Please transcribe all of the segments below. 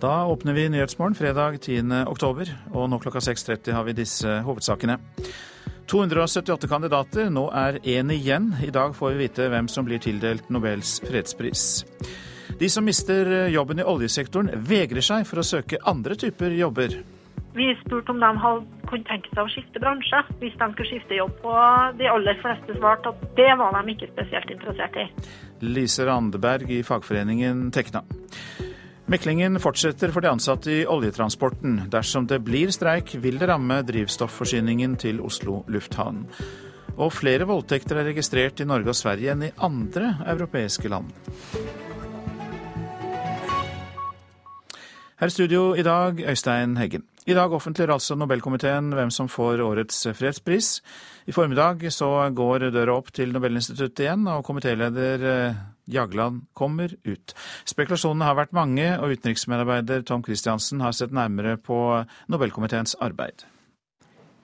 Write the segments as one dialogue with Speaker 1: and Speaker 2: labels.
Speaker 1: Da åpner vi Nyhetsmorgen fredag 10. oktober, og nå klokka 6.30 har vi disse hovedsakene. 278 kandidater, nå er én igjen. I dag får vi vite hvem som blir tildelt Nobels fredspris. De som mister jobben i oljesektoren, vegrer seg for å søke andre typer jobber.
Speaker 2: Vi spurte om de kunne tenke seg å skifte bransje hvis de skulle skifte jobb, og de aller fleste svarte at det var de ikke spesielt interessert i.
Speaker 1: Lise Randeberg i fagforeningen Tekna. Meklingen fortsetter for de ansatte i oljetransporten. Dersom det blir streik, vil det ramme drivstofforsyningen til Oslo lufthavn. Og flere voldtekter er registrert i Norge og Sverige enn i andre europeiske land. Her i studio i dag, Øystein Heggen. I dag offentliggjør altså Nobelkomiteen hvem som får årets fredspris. I formiddag så går døra opp til Nobelinstituttet igjen, og komitéleder eh, Jagland kommer ut. Spekulasjonene har vært mange, og utenriksmedarbeider Tom Christiansen har sett nærmere på Nobelkomiteens arbeid.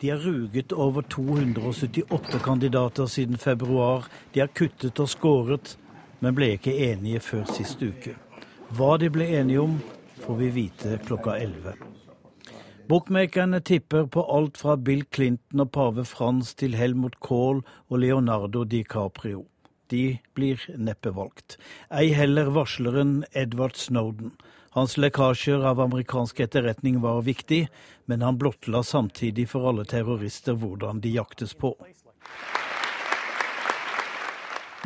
Speaker 3: De har ruget over 278 kandidater siden februar. De har kuttet og skåret, men ble ikke enige før sist uke. Hva de ble enige om, får vi vite klokka 11. Bookmakerne tipper på alt fra Bill Clinton og pave Frans til Helmut Kohl og Leonardo DiCaprio. De blir neppe valgt. Ei heller varsleren Edward Snowden. Hans lekkasjer av amerikansk etterretning var viktig, men han blottla samtidig for alle terrorister hvordan de jaktes på.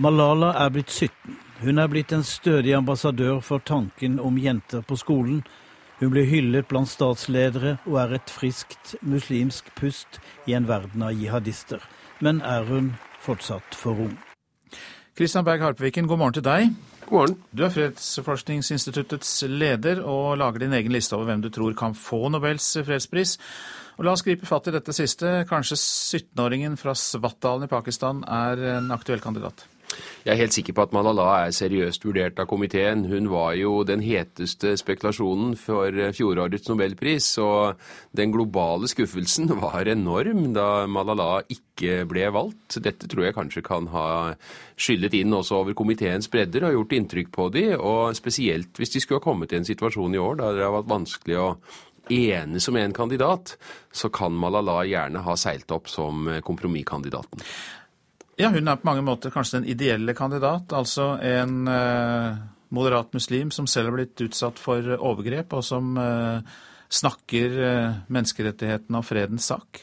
Speaker 3: Malala er blitt 17. Hun er blitt en stødig ambassadør for tanken om jenter på skolen, hun blir hyllet blant statsledere og er et friskt muslimsk pust i en verden av jihadister. Men er hun fortsatt for ung?
Speaker 1: Kristian Berg Harpviken, god morgen til deg.
Speaker 4: God morgen.
Speaker 1: Du er Fredsforskningsinstituttets leder og lager din egen liste over hvem du tror kan få Nobels fredspris. Og La oss gripe fatt i dette siste. Kanskje 17-åringen fra Svartdalen i Pakistan er en aktuell kandidat?
Speaker 4: Jeg er helt sikker på at Malala er seriøst vurdert av komiteen. Hun var jo den heteste spekulasjonen for fjorårets nobelpris, og den globale skuffelsen var enorm da Malala ikke ble valgt. Dette tror jeg kanskje kan ha skyllet inn også over komiteens bredder og gjort inntrykk på de, og spesielt hvis de skulle ha kommet i en situasjon i år da det har vært vanskelig å ene som en kandidat, så kan Malala gjerne ha seilt opp som kompromisskandidaten.
Speaker 1: Ja, hun er på mange måter kanskje den ideelle kandidat. Altså en eh, moderat muslim som selv har blitt utsatt for overgrep, og som eh, snakker eh, menneskerettighetene og fredens sak.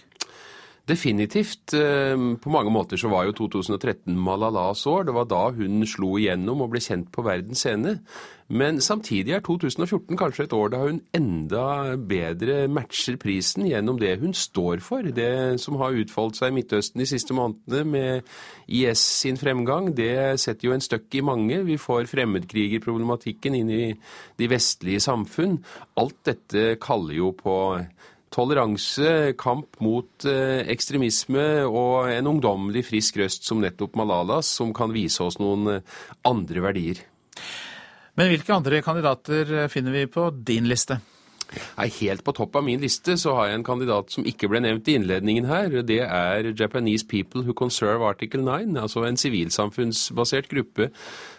Speaker 4: Definitivt. Eh, på mange måter så var jo 2013 Malalas år. Det var da hun slo igjennom og ble kjent på verdens scene. Men samtidig er 2014 kanskje et år da hun enda bedre matcher prisen gjennom det hun står for. Det som har utfoldt seg i Midtøsten de siste månedene med IS sin fremgang, det setter jo en støkk i mange. Vi får fremmedkrigerproblematikken inn i de vestlige samfunn. Alt dette kaller jo på toleranse, kamp mot eh, ekstremisme og en ungdommelig frisk røst som nettopp Malalas, som kan vise oss noen eh, andre verdier.
Speaker 1: Men hvilke andre kandidater eh, finner vi på din liste?
Speaker 4: Nei, Helt på topp av min liste så har jeg en kandidat som ikke ble nevnt i innledningen her. Det er Japanese People Who Conserve Article 9, altså en sivilsamfunnsbasert gruppe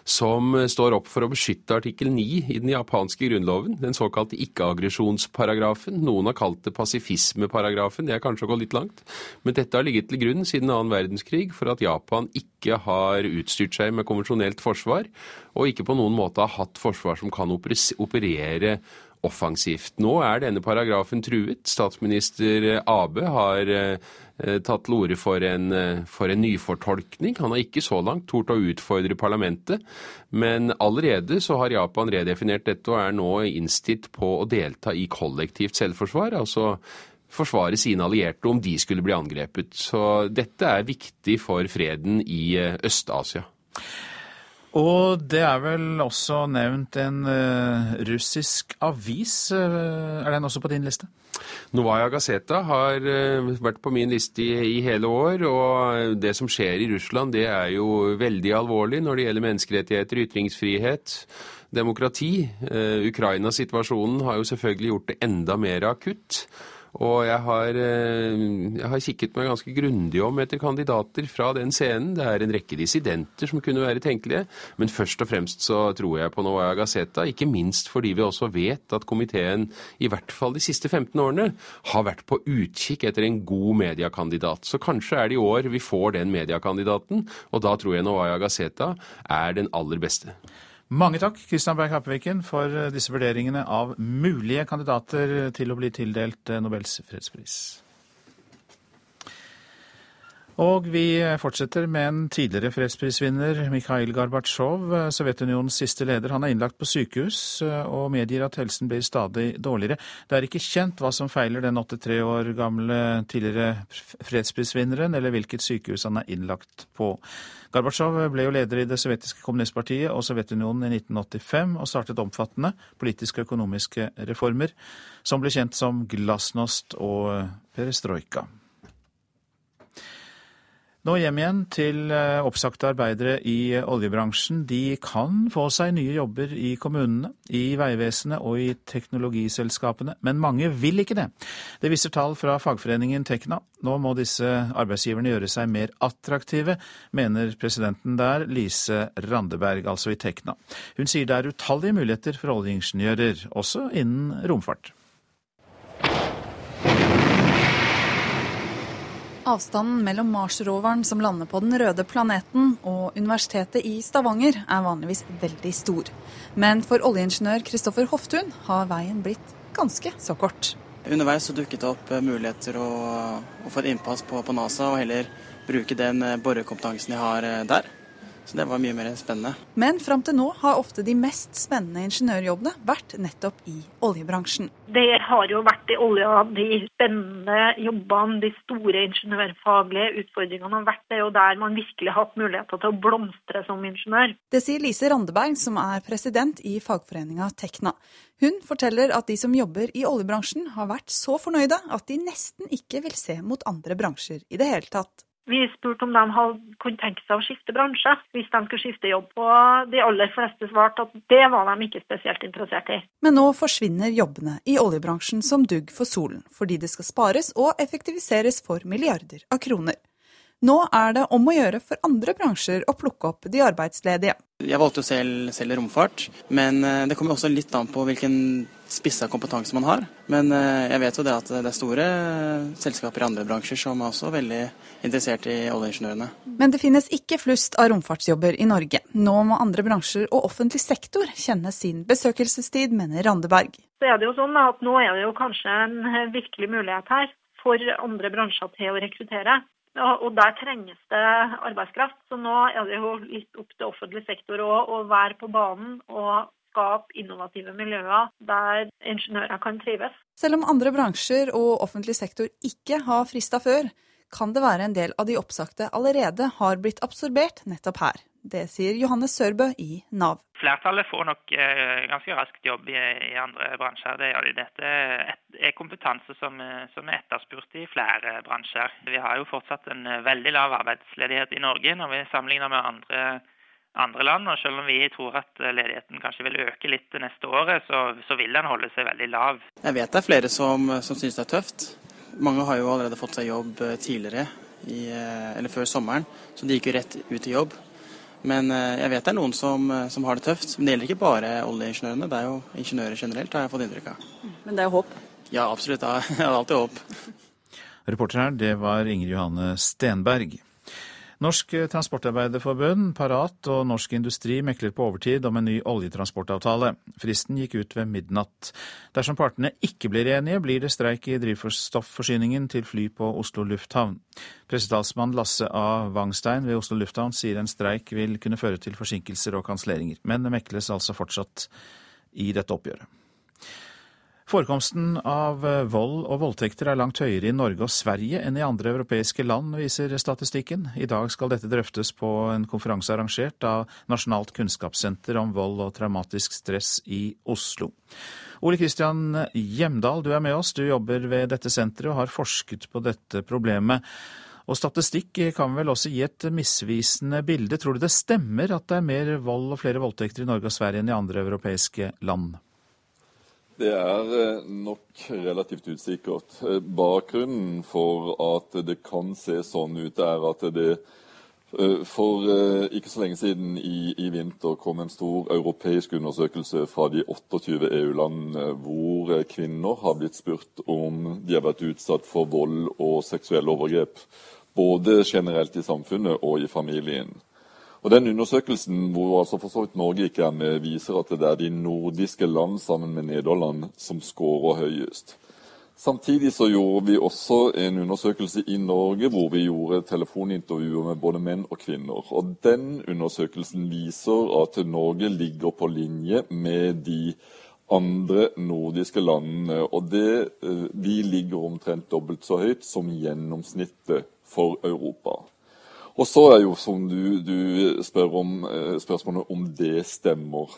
Speaker 4: som står opp for å beskytte artikkel 9 i den japanske grunnloven, den såkalte ikke-aggresjonsparagrafen. Noen har kalt det pasifismeparagrafen, det er kanskje å gå litt langt. Men dette har ligget til grunn siden annen verdenskrig for at Japan ikke har utstyrt seg med konvensjonelt forsvar, og ikke på noen måte har hatt forsvar som kan operere offensivt. Nå er denne paragrafen truet. Statsminister Abe har eh, tatt til orde for, eh, for, en nyfortolkning. Han har ikke så langt tort å utfordre parlamentet, men allerede så har Japan redefinert dette og er nå innstilt på å delta i kollektivt selvforsvar. altså forsvare sine allierte om de skulle bli angrepet. Så dette er viktig for freden i eh, Øst-Asia.
Speaker 1: Og det er vel også nevnt en uh, russisk avis. Uh, er den også på din liste?
Speaker 4: Novaja Gazeta har uh, vært på min liste i, i, hele år. Og det som skjer i Russland, det er jo veldig alvorlig når det gjelder menneskerettigheter, ytringsfrihet, demokrati. Ukraina-situasjonen har jo selvfølgelig gjort det enda mer akutt. Og jeg har, eh, jeg har kikket meg ganske grundig om etter kandidater fra den scenen. Det er en rekke dissidenter som kunne være tenkelige, men først og fremst så tror jeg på Novaya Gazeta. Ikke minst fordi vi også vet at komiteen i hvert fall de siste 15 årene har vært på utkikk etter en god mediekandidat. Så kanskje er det i år vi får den mediekandidaten, og da tror jeg Novaya Gazeta er den aller beste.
Speaker 1: Mange takk, Kristian Berg Happeviken, for eh, disse vurderingene av mulige kandidater til å bli tildelt eh, Nobels fredspris. Og vi fortsetter med en tidligere fredsprisvinner, Mikhail Gorbatsjov, Sovjetunionens siste leder. Han er innlagt på sykehus og medgir at helsen blir stadig dårligere. Det er ikke kjent hva som feiler den 83 år gamle tidligere fredsprisvinneren, eller hvilket sykehus han er innlagt på. Gorbatsjov ble jo leder i det sovjetiske kommunistpartiet og Sovjetunionen i 1985 og startet omfattende politiske og økonomiske reformer, som ble kjent som glasnost og perestrojka. Nå hjem igjen til eh, oppsagte arbeidere i oljebransjen. De kan få seg nye jobber i kommunene, i Vegvesenet og i teknologiselskapene, men mange vil ikke det. Det viser tall fra fagforeningen Tekna. Nå må disse arbeidsgiverne gjøre seg mer attraktive, mener presidenten der, Lise Randeberg, altså i Tekna. Hun sier det er utallige muligheter for oljeingeniører, også innen romfart.
Speaker 5: Avstanden mellom Mars-roveren som lander på den røde planeten og Universitetet i Stavanger er vanligvis veldig stor. Men for oljeingeniør Kristoffer Hoftun har veien blitt ganske så kort.
Speaker 6: Underveis så dukket det opp eh, muligheter å, å få et innpass på, på NASA og heller bruke den eh, borekompetansen jeg har eh, der. Så det var mye mer spennende.
Speaker 5: Men fram til nå har ofte de mest spennende ingeniørjobbene vært nettopp i oljebransjen.
Speaker 2: Det har jo vært i olja de spennende jobbene, de store ingeniørfaglige utfordringene har vært. Det er jo der man virkelig har hatt muligheter til å blomstre som ingeniør.
Speaker 5: Det sier Lise Randeberg, som er president i fagforeninga Tekna. Hun forteller at de som jobber i oljebransjen har vært så fornøyde at de nesten ikke vil se mot andre bransjer i det hele tatt.
Speaker 2: Vi spurte om de kunne tenke seg å skifte bransje hvis de skulle skifte jobb, og de aller fleste svarte at det var de ikke spesielt interessert i.
Speaker 5: Men nå forsvinner jobbene i oljebransjen som dugg for solen, fordi det skal spares og effektiviseres for milliarder av kroner. Nå er det om å gjøre for andre bransjer å plukke opp de arbeidsledige.
Speaker 6: Jeg valgte jo selv, selv romfart, men eh, det kommer også litt an på hvilken spissa kompetanse man har. Men eh, jeg vet jo det at det er store selskaper i andre bransjer som er også veldig interessert i oljeingeniørene.
Speaker 5: Men det finnes ikke flust av romfartsjobber i Norge. Nå må andre bransjer og offentlig sektor kjenne sin besøkelsestid, mener Randeberg.
Speaker 2: Så er det jo sånn at Nå er det jo kanskje en virkelig mulighet her for andre bransjer til å rekruttere. Og der trenges det arbeidskraft. Så nå er det jo litt opp til offentlig sektor å være på banen og skape innovative miljøer der ingeniører kan trives.
Speaker 5: Selv om andre bransjer og offentlig sektor ikke har frista før, kan det være en del av de oppsagte allerede har blitt absorbert nettopp her. Det sier Johannes Sørbø i Nav.
Speaker 7: Flertallet får nok eh, ganske raskt jobb i, andre bransjer. det gjør de. Dette er kompetanse som, som, er etterspurt i flere bransjer. Vi har jo fortsatt en veldig lav arbeidsledighet i Norge når vi sammenligner med andre, andre land. og Selv om vi tror at ledigheten kanskje vil øke litt det neste året, så, så vil den holde seg veldig lav.
Speaker 6: Jeg vet det er flere som, som synes det er tøft. Mange har jo allerede fått seg jobb eh, tidligere, i, eh, eller før sommeren, så de gikk jo rett ut i jobb. Men eh, jeg vet det er noen som, eh, som, har det tøft. Men det gjelder ikke bare oljeingeniørene, det er jo ingeniører generelt, har jeg fått inntrykk av.
Speaker 5: Men det er håp?
Speaker 6: Ja, absolutt. Jeg har alltid håp.
Speaker 1: Reporter her, det var Ingrid Johanne Stenberg. Norsk Transportarbeiderforbund, Parat og Norsk Industri mekler på overtid om en ny oljetransportavtale. Fristen gikk ut ved midnatt. Dersom partene ikke blir enige, blir det streik i drivstofforsyningen til fly på Oslo lufthavn. Pressetalsmann Lasse A. Wangstein ved Oslo lufthavn sier en streik vil kunne føre til forsinkelser og kanselleringer, men det mekles altså fortsatt i dette oppgjøret. Forekomsten av eh, vold og voldtekter er langt høyere i Norge og Sverige enn i andre europeiske land, viser statistikken. I dag skal dette drøftes på en konferanse arrangert av Nasjonalt kunnskapssenter om vold og traumatisk stress i Oslo. Ole Kristian Hjemdal, du er med oss. Du jobber ved dette senteret og har forsket på dette problemet. Og statistikk kan vel også gi et misvisende bilde. Tror du det stemmer at det er mer vold og flere voldtekter i Norge og Sverige enn i andre europeiske land?
Speaker 8: Det er eh, nok relativt usikkert. Eh, bakgrunnen for at det kan se sånn ut, er at det eh, for ikke så lenge siden i, i vinter kom en stor europeisk undersøkelse fra de 28 EU-landene hvor kvinner har blitt spurt om de har vært utsatt for vold og seksuelle overgrep. Både generelt i samfunnet og i familien. Og Den undersøkelsen hvor altså for så vidt Norge er med, viser at det er de nordiske land sammen med Nederland som skårer høyest. Samtidig så gjorde vi også en undersøkelse i Norge hvor vi gjorde telefonintervjuer med både menn og kvinner. Og Den undersøkelsen viser at Norge ligger på linje med de andre nordiske landene. Og det, eh, vi ligger omtrent dobbelt så høyt som gjennomsnittet for Europa. Og så er jo som du, du spør om eh, spørsmålet om det stemmer.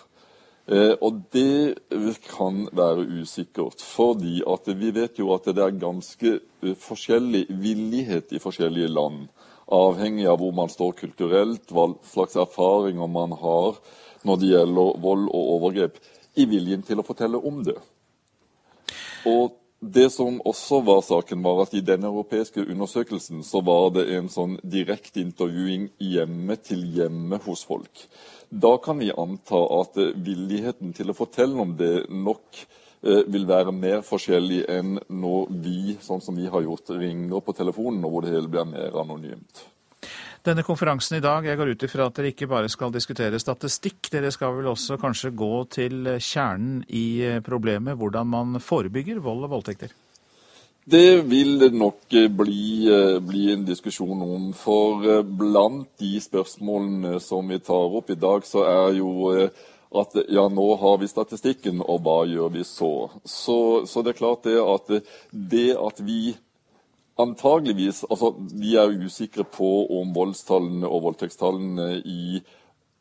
Speaker 8: Eh, og det kan være usikkert, fordi at vi vet jo at det er ganske eh, forskjellig villighet i forskjellige land. Avhengig av hvor man står kulturelt, hva slags erfaringer man har når det gjelder vold og overgrep, i viljen til å fortelle om det. Og det som også var saken, var at i den europeiske undersøkelsen så var det en sånn direkte intervjuing hjemme til hjemme hos folk. Da kan vi anta at villigheten til å fortelle om det nok eh, vil være mer forskjellig enn når vi, sånn som vi har gjort, ringer på telefonen, og hvor det hele blir mer anonymt.
Speaker 1: Denne konferansen i dag, jeg går ut ifra at dere ikke bare skal diskutere statistikk. Dere skal vel også kanskje gå til kjernen i eh, problemet, hvordan man forebygger vold og voldtekter?
Speaker 8: Det vil nok eh, bli, eh, bli, en diskusjon om. For blant de spørsmålene som vi tar opp i dag, så er jo at ja, nå har vi statistikken, og hva gjør vi så? Så, så det er klart det at det at vi Antageligvis, altså Vi er usikre på om voldstallene og voldtektstallene i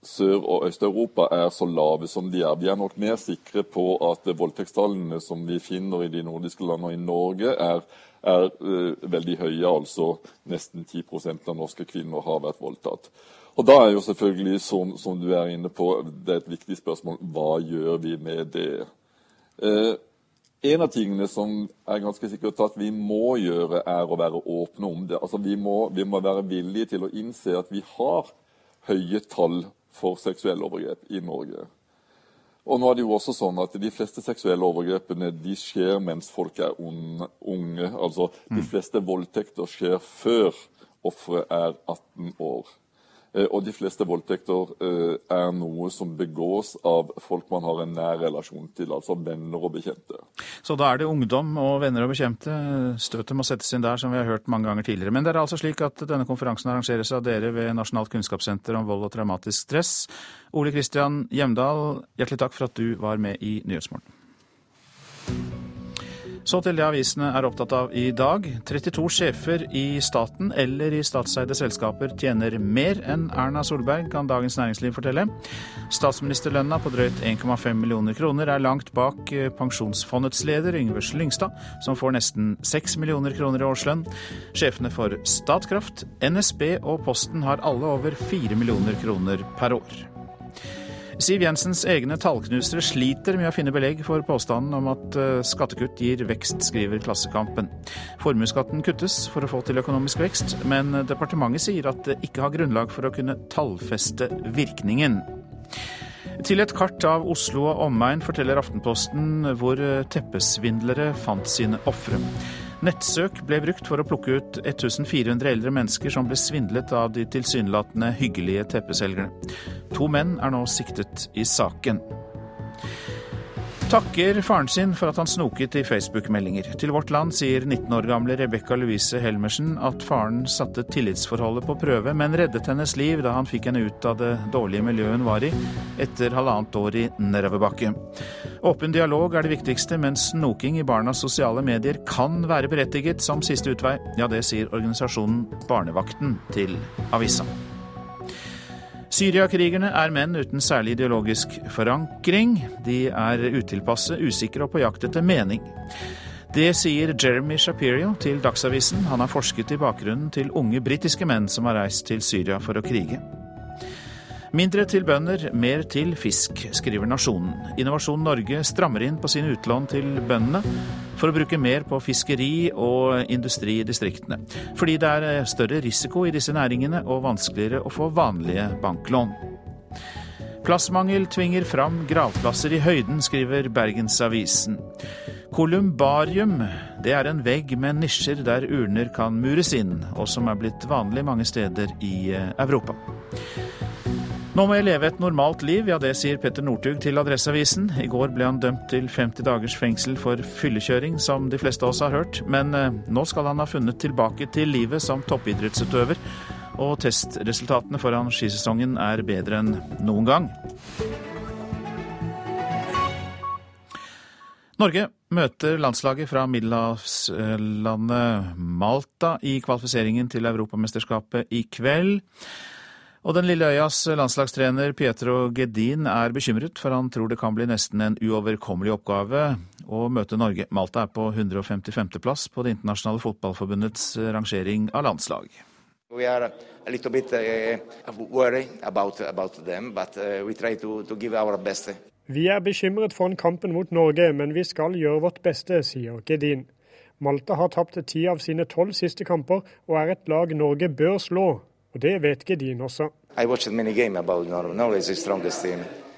Speaker 8: Sør- og Øst-Europa er så lave som de er. Vi er nok mer sikre på at voldtektstallene som vi finner i de nordiske landene og i Norge, er, er uh, veldig høye. Altså nesten 10% av norske kvinner har vært voldtatt. Og Da er jo selvfølgelig, som, som, du er inne på, det er et viktig spørsmål hva gjør vi med det? Uh, en av tingene som er ganske sikkert at vi må gjøre, er å være åpne om det. Altså, vi, må, vi må være villige til å innse at vi har høye tall for seksuelle overgrep i Norge. Og nå er det jo også sånn at De fleste seksuelle overgrepene de skjer mens folk er unge. Altså, De mm. fleste voldtekter skjer før offeret er 18 år. Eh, og de fleste voldtekter eh, er noe som begås av folk man har en nær relasjon til, altså venner og bekjente.
Speaker 1: Så da er det ungdom og venner og bekjente. Støtet må settes inn der, som vi har hørt mange ganger tidligere. Men det er altså slik at denne konferansen arrangeres av dere ved Nasjonalt kunnskapssenter om vold og traumatisk stress. Ole Kristian Hjemdal, hjertelig takk for at du var med i Nyhetsmorgen. Så til det avisene er opptatt av i dag. 32 sjefer i staten eller i statseide selskaper tjener mer enn Erna Solberg, kan Dagens Næringsliv fortelle. Statsministerlønna på drøyt 1,5 millioner kroner er langt bak eh, Pensjonsfondets leder Yngve Slyngstad, som får nesten 6 millioner kroner i årslønn. Sjefene for Statkraft, NSB og Posten har alle over 4 millioner kroner per år. Siv Jensens egne tallknusere sliter med å finne belegg for påstanden om at eh, skattekutt gir vekst, skriver Klassekampen. Formuesskatten kuttes for å få til økonomisk vekst, men departementet sier at det ikke har grunnlag for å kunne tallfeste virkningen. Til et kart av Oslo og omegn forteller Aftenposten hvor teppesvindlere fant sine ofre. Nettsøk ble brukt for å plukke ut 1400 eldre mennesker som ble svindlet av de tilsynelatende hyggelige teppeselgerne. To menn er nå siktet i saken takker faren sin for at han snoket i Facebook-meldinger. Til Vårt Land sier 19 år gamle Rebekka Louise Helmersen at faren satte tillitsforholdet på prøve, men reddet hennes liv da han fikk henne ut av det dårlige miljøet hun var i, etter halvannet år i nedoverbakke. Åpen dialog er det viktigste, men snoking i barnas sosiale medier kan være berettiget som siste utvei. Ja, det sier organisasjonen Barnevakten til avisa. Syriakrigerne er menn uten særlig ideologisk forankring. De er utilpasse, usikre og på jakt etter mening. Det sier Jeremy Shapiro til Dagsavisen. Han har forsket i bakgrunnen til unge britiske menn som har reist til Syria for å krige. Mindre til bønder, mer til fisk, skriver Nasjonen. Innovasjon Norge strammer inn på sine utlån til bøndene for å bruke mer på fiskeri og industri i distriktene. Fordi det er større risiko i disse næringene og vanskeligere å få vanlige banklån. Plassmangel tvinger fram gravplasser i høyden, skriver Bergensavisen. Kolumbarium det er en vegg med nisjer der urner kan mures inn, og som er blitt vanlig mange steder i eh, Europa. Nå må jeg leve et normalt liv, ja det sier Petter Northug til Adresseavisen. I går ble han dømt til 50 dagers fengsel for fyllekjøring, som de fleste av oss har hørt. Men eh, nå skal han ha funnet tilbake til livet som toppidrettsutøver. Og testresultatene foran skisesongen er bedre enn noen gang. Norge møter landslaget fra middelhavslandet Malta i kvalifiseringen til Europamesterskapet i kveld. Og den lille øyas landslagstrener Pietro Gedin er bekymret, for han tror det kan bli nesten en uoverkommelig oppgave å møte Norge. Malta er på 155. plass på Det internasjonale fotballforbundets rangering av landslag.
Speaker 9: We are a little bit uh, about, about them, but uh, to, to give our best.
Speaker 10: Vi er bekymret for kampen mot Norge, men vi skal gjøre vårt beste, sier Gedin. Malta har tapt ti av sine tolv siste kamper, og er et lag Norge bør slå. Og det vet Gedin også.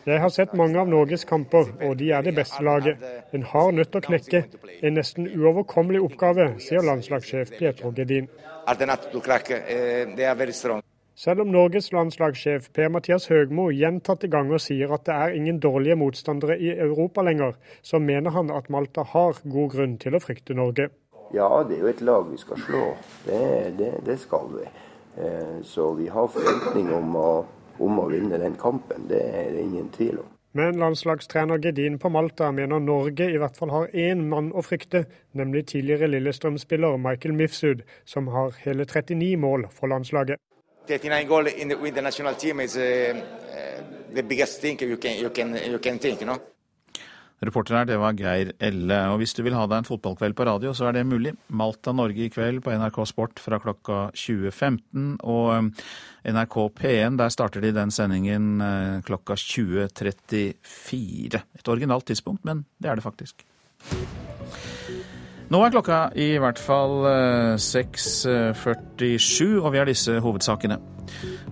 Speaker 10: Jeg har sett mange av Norges kamper, og de er det beste laget. En hard nødt å knekke. En nesten uoverkommelig oppgave, sier landslagssjef Pietro Gedin. Selv om Norges landslagssjef Per-Mathias Høgmo gjentatte ganger sier at det er ingen dårlige motstandere i Europa lenger, så mener han at Malta har god grunn til å frykte Norge.
Speaker 11: Ja, det er jo et lag vi skal slå. Det, det, det skal vi. Eh, så vi har forventning om å, om å vinne den kampen, det er det ingen tvil om.
Speaker 10: Men landslagstrener Gedin på Malta mener Norge i hvert fall har én mann å frykte, nemlig tidligere Lillestrøm-spiller Michael Mifsud, som har hele 39 mål for landslaget.
Speaker 9: 39 goal in the, with the national team is uh, uh, the biggest thing you can, you can, you can think, you know?
Speaker 1: Reporter her, det var Geir Elle. Og hvis du vil ha deg en fotballkveld på radio, så er det mulig. Malta-Norge i kveld på NRK Sport fra klokka 20.15. Og um, NRK P1, der starter de den sendingen uh, klokka 20.34. Et originalt tidspunkt, men det er det faktisk. Nå er klokka i hvert fall 6.47, uh, og vi har disse hovedsakene.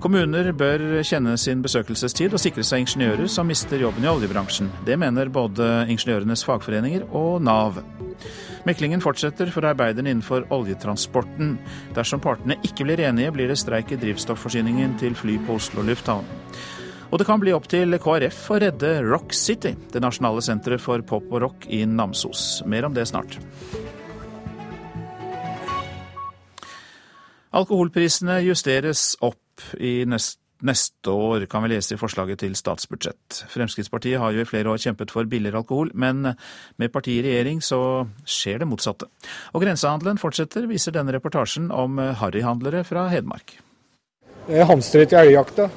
Speaker 1: Kommuner bør kjenne sin besøkelsestid og sikre seg ingeniører som mister jobben i oljebransjen. Det mener både ingeniørenes fagforeninger og Nav. Meklingen fortsetter for arbeiderne innenfor oljetransporten. Dersom partene ikke blir enige, blir det streik i drivstofforsyningen til fly på Oslo lufthavn. Og det kan bli opp til KrF å redde Rock City, det nasjonale senteret for pop og rock i Namsos. Mer om det snart. Alkoholprisene justeres opp i neste neste år, kan vi lese i forslaget til statsbudsjett. Fremskrittspartiet har jo i flere år kjempet for billigere alkohol, men med partiet i regjering så skjer det motsatte. Og grensehandelen fortsetter, viser denne reportasjen om harryhandlere fra Hedmark.
Speaker 12: Det er hamstret i elgjakta.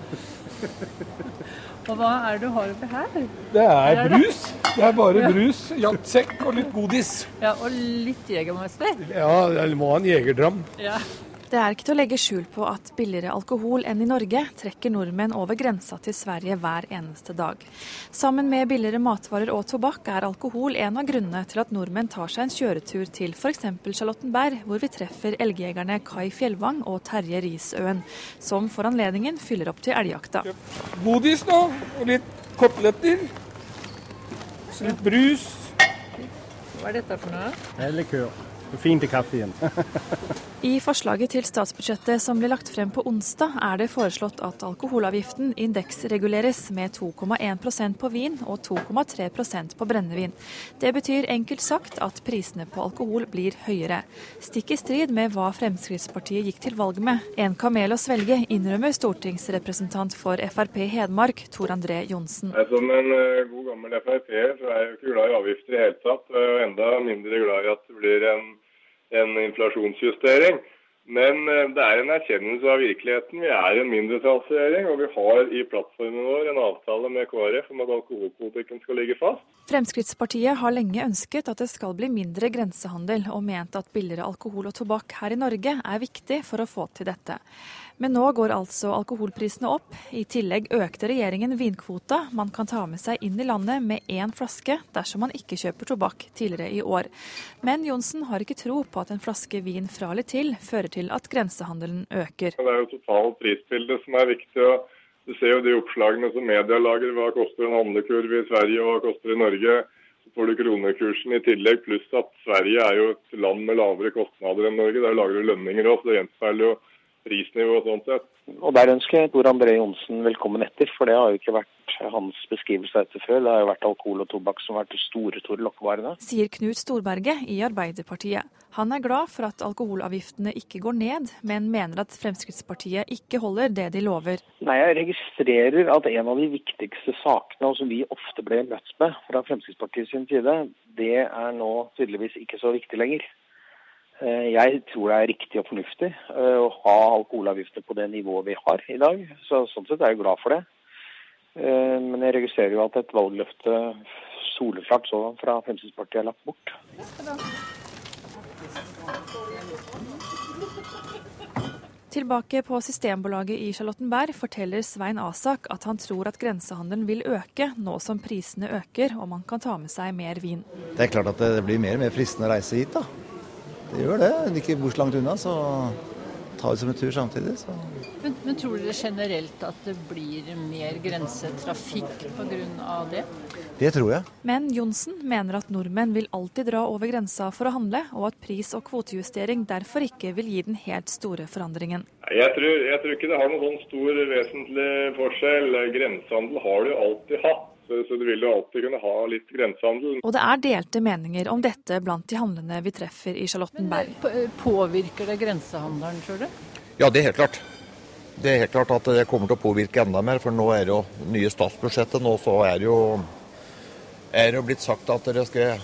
Speaker 13: Og hva er det du har oppi her?
Speaker 12: Det er brus. Det er bare brus, jaktsekk og litt godis.
Speaker 13: Ja, Og litt Jegermeister?
Speaker 12: Ja, eller må ha en jegerdram.
Speaker 13: Ja.
Speaker 14: Det er ikke til å legge skjul på at billigere alkohol enn i Norge trekker nordmenn over grensa til Sverige hver eneste dag. Sammen med billigere matvarer og tobakk er alkohol en av grunnene til at nordmenn tar seg en kjøretur til f.eks. Charlottenberg, hvor vi treffer elgjegerne Kai Fjellvang og Terje Risøen, som for anledningen fyller opp til elgjakta.
Speaker 12: Godis nå, og litt koteletter. Litt brus.
Speaker 13: Hva er dette for noe?
Speaker 12: Det er likør. Fint i kaffen.
Speaker 14: I forslaget til statsbudsjettet som ble lagt frem på onsdag, er det foreslått at alkoholavgiften indeksreguleres med 2,1% på vin og 2,3% på brennevin. Det betyr enkelt sagt at prisene på alkohol blir høyere. Stikk i strid med hva Fremskrittspartiet gikk til valg med. En kamel å svelge, innrømmer stortingsrepresentant for Frp Hedmark, Tor André Johnsen.
Speaker 15: Som en eh, god gammel Frp-er så er jeg ikke glad i avgifter i det hele tatt, og enda mindre glad i at det blir en en inflasjonsjustering. Men eh, det er en erkjennelse av virkeligheten. Vi er en mindretallsregjering, og vi har i plattformen vår en avtale med KrF om at alkoholpolitikken skal ligge fast.
Speaker 14: Fremskrittspartiet har lenge ønsket at det skal bli mindre grensehandel, og ment at billigere alkohol og tobakk her i Norge er viktig for å få til dette. Men nå går altså alkoholprisene opp. I tillegg økte regjeringen vinkvota man kan ta med seg inn i landet med én flaske dersom man ikke kjøper tobakk tidligere i år. Men Johnsen har ikke tro på at en flaske vin fra eller til fører til at grensehandelen øker.
Speaker 15: Det er jo totalt prisbilde som er viktig. og Du ser jo de oppslagene som media lager. Hva koster en handlekurv i Sverige og hva koster i Norge? Så får du kronekursen i tillegg, pluss at Sverige er jo et land med lavere kostnader enn Norge. Der lager du lønninger òg, så det gjenspeiler jo prisnivå sånn sett.
Speaker 16: Og Der ønsker jeg Tor André Johnsen velkommen etter, for det har jo ikke vært hans beskrivelse av dette før. Det har jo vært alkohol og tobakk som har vært de store Tor lokkevarene.
Speaker 14: Sier Knut Storberget i Arbeiderpartiet. Han er glad for at alkoholavgiftene ikke går ned, men mener at Fremskrittspartiet ikke holder det de lover.
Speaker 16: Nei, Jeg registrerer at en av de viktigste sakene, og som vi ofte ble møtt med fra Fremskrittspartiet sin side, det er nå tydeligvis ikke så viktig lenger. Eh, jeg tror det er riktig og fornuftig eh, å ha alkoholavgifter på det nivået vi har i dag. Så Sånn sett er jeg glad for det. Eh, men jeg registrerer jo at et valgløfte soleklart sådan fra Fremskrittspartiet er lagt bort.
Speaker 14: Tilbake på Systembolaget i Charlottenberg forteller Svein Asak at han tror at grensehandelen vil øke nå som prisene øker og man kan ta med seg mer vin.
Speaker 17: Det er klart at det blir mer og mer fristende å reise hit, da. Det gjør det. Ikke bor så langt unna, så tar vi som en tur samtidig. Så.
Speaker 13: Men, men, tror dere generelt at det blir mer grensetrafikk pga. det?
Speaker 17: Det tror jeg.
Speaker 14: Men Johnsen mener at nordmenn vil alltid dra over grensa for å handle, og at pris- og kvotejustering derfor ikke vil gi den helt store forandringen.
Speaker 15: Jeg tror, jeg tror ikke det har noen sånn stor vesentlig forskjell. Grensehandel har du alltid hatt. Så du vil jo alltid kunne ha litt grensehandel.
Speaker 14: Og det er delte meninger om dette blant de handlende vi treffer i Charlottenberg.
Speaker 13: Men påvirker det grensehandelen, tror du?
Speaker 18: Ja, det er helt klart. Det er helt klart at det kommer til å påvirke enda mer. For nå er det jo nye statsbudsjettet. Nå så er det jo, er det jo blitt sagt at dere skal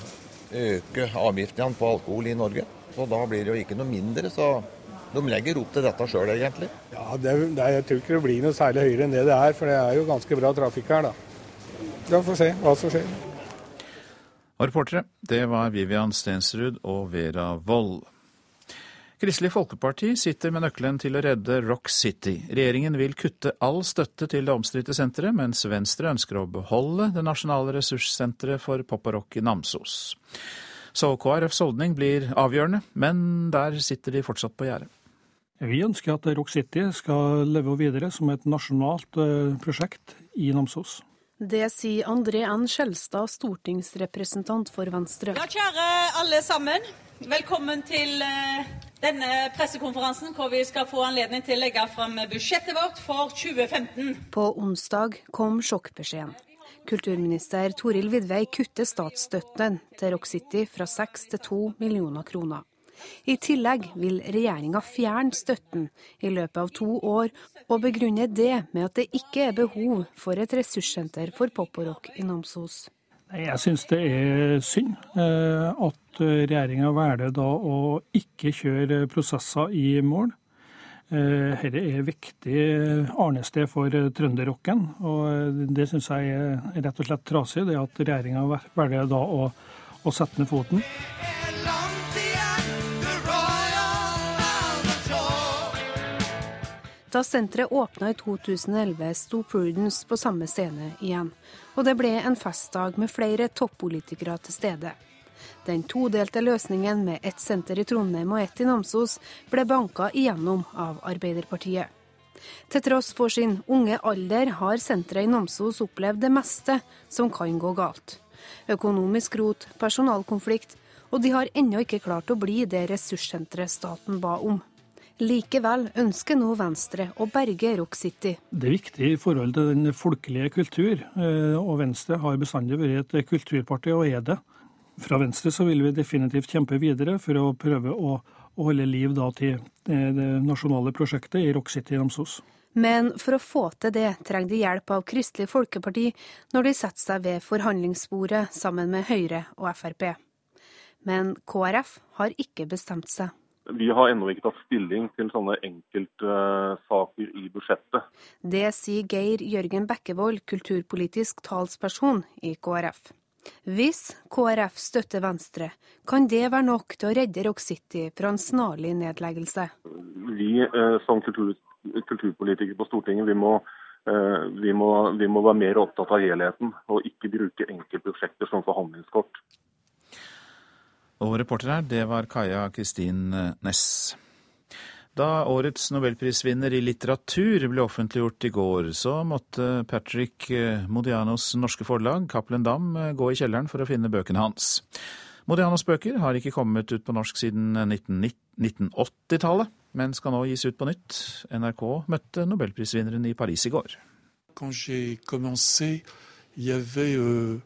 Speaker 18: øke avgiftene på alkohol i Norge. Så da blir det jo ikke noe mindre. så de legger opp til dette sjøl, egentlig.
Speaker 12: Ja, det, det, Jeg tror ikke det blir noe særlig høyere enn det det er, for det er jo ganske bra trafikk her, da. Da får vi se hva som skjer.
Speaker 1: Og reportere, det var Vivian Stensrud og Vera Wold. Kristelig Folkeparti sitter med nøkkelen til å redde Rock City. Regjeringen vil kutte all støtte til det omstridte senteret, mens Venstre ønsker å beholde det nasjonale ressurssenteret for pop og rock i Namsos. Så KrFs holdning blir avgjørende, men der sitter de fortsatt på gjerdet.
Speaker 19: Vi ønsker at Rock City skal leve videre som et nasjonalt eh, prosjekt i Namsos.
Speaker 20: Det sier André N. Skjelstad, stortingsrepresentant for Venstre.
Speaker 21: Ja, kjære alle sammen. Velkommen til eh, denne pressekonferansen hvor vi skal få anledning til å legge fram budsjettet vårt for 2015.
Speaker 20: På onsdag kom sjokkbeskjeden. Kulturminister Toril Vidvei kutter statsstøtten til Rock City fra 6 til 2 millioner kroner. I tillegg vil regjeringa fjerne støtten i løpet av to år, og begrunne det med at det ikke er behov for et ressurssenter for pop og rock i Namsos.
Speaker 19: Jeg syns det er synd eh, at regjeringa velger da å ikke kjøre prosesser i mål. Eh, dette er viktig arnested for trønderrocken, og det syns jeg er rett og slett trasig. Det at regjeringa velger da å, å sette ned foten.
Speaker 20: Da senteret åpna i 2011, sto Prudence på samme scene igjen. Og det ble en festdag med flere toppolitikere til stede. Den todelte løsningen med ett senter i Trondheim og ett i Namsos ble banka igjennom av Arbeiderpartiet. Til tross for sin unge alder har senteret i Namsos opplevd det meste som kan gå galt. Økonomisk rot, personalkonflikt, og de har ennå ikke klart å bli det ressurssenteret staten ba om. Likevel ønsker nå Venstre å berge Rock City.
Speaker 19: Det er viktig i forhold til den folkelige kultur, eh, og Venstre har bestandig vært et kulturparti, og er det. Fra Venstre så vil vi definitivt kjempe videre for å prøve å, å holde liv til eh, det nasjonale prosjektet i Rock City i Namsos.
Speaker 20: Men for å få til det trenger de hjelp av Kristelig Folkeparti når de setter seg ved forhandlingsbordet sammen med Høyre og Frp. Men KrF har ikke bestemt seg.
Speaker 22: Vi har ennå ikke tatt stilling til sånne enkeltsaker i budsjettet.
Speaker 20: Det sier Geir Jørgen Bekkevold, kulturpolitisk talsperson i KrF. Hvis KrF støtter Venstre, kan det være nok til å redde Rock City fra en snarlig nedleggelse?
Speaker 22: Vi eh, som kultur, kulturpolitikere på Stortinget, vi må, eh, vi, må, vi må være mer opptatt av helheten, og ikke bruke enkeltprosjekter som forhandlingskort.
Speaker 1: Og reporter her, det var Kaja Kristin Næss. Da årets nobelprisvinner i litteratur ble offentliggjort i går, så måtte Patrick Modianos norske forlag, Cappelen Dam, gå i kjelleren for å finne bøkene hans. Modianos bøker har ikke kommet ut på norsk siden 1980-tallet, men skal nå gis ut på nytt. NRK møtte nobelprisvinneren i Paris i går.
Speaker 23: Quand j'ai commencé, il y euh,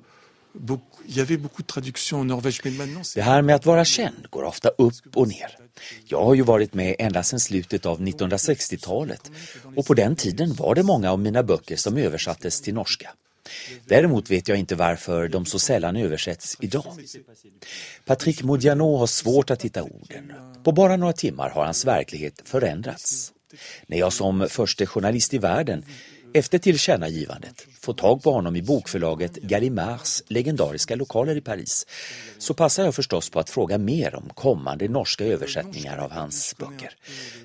Speaker 23: det
Speaker 24: här med att vara känd går ofta upp och ner. Jag har ju varit med ända sedan slutet av 1960-talet och på den tiden var det många av mina böcker som översattes till norska. Däremot vet jag inte varför de så sällan översätts idag. Patrick Modiano har svårt att hitta orden. På bara några timmar har hans verklighet förändrats. När jag som första journalist i världen efter tillkännagivandet få tag på honom i bokförlaget Gallimards legendariska lokaler i Paris så passar jag förstås på att fråga mer om kommande norska översättningar av hans böcker.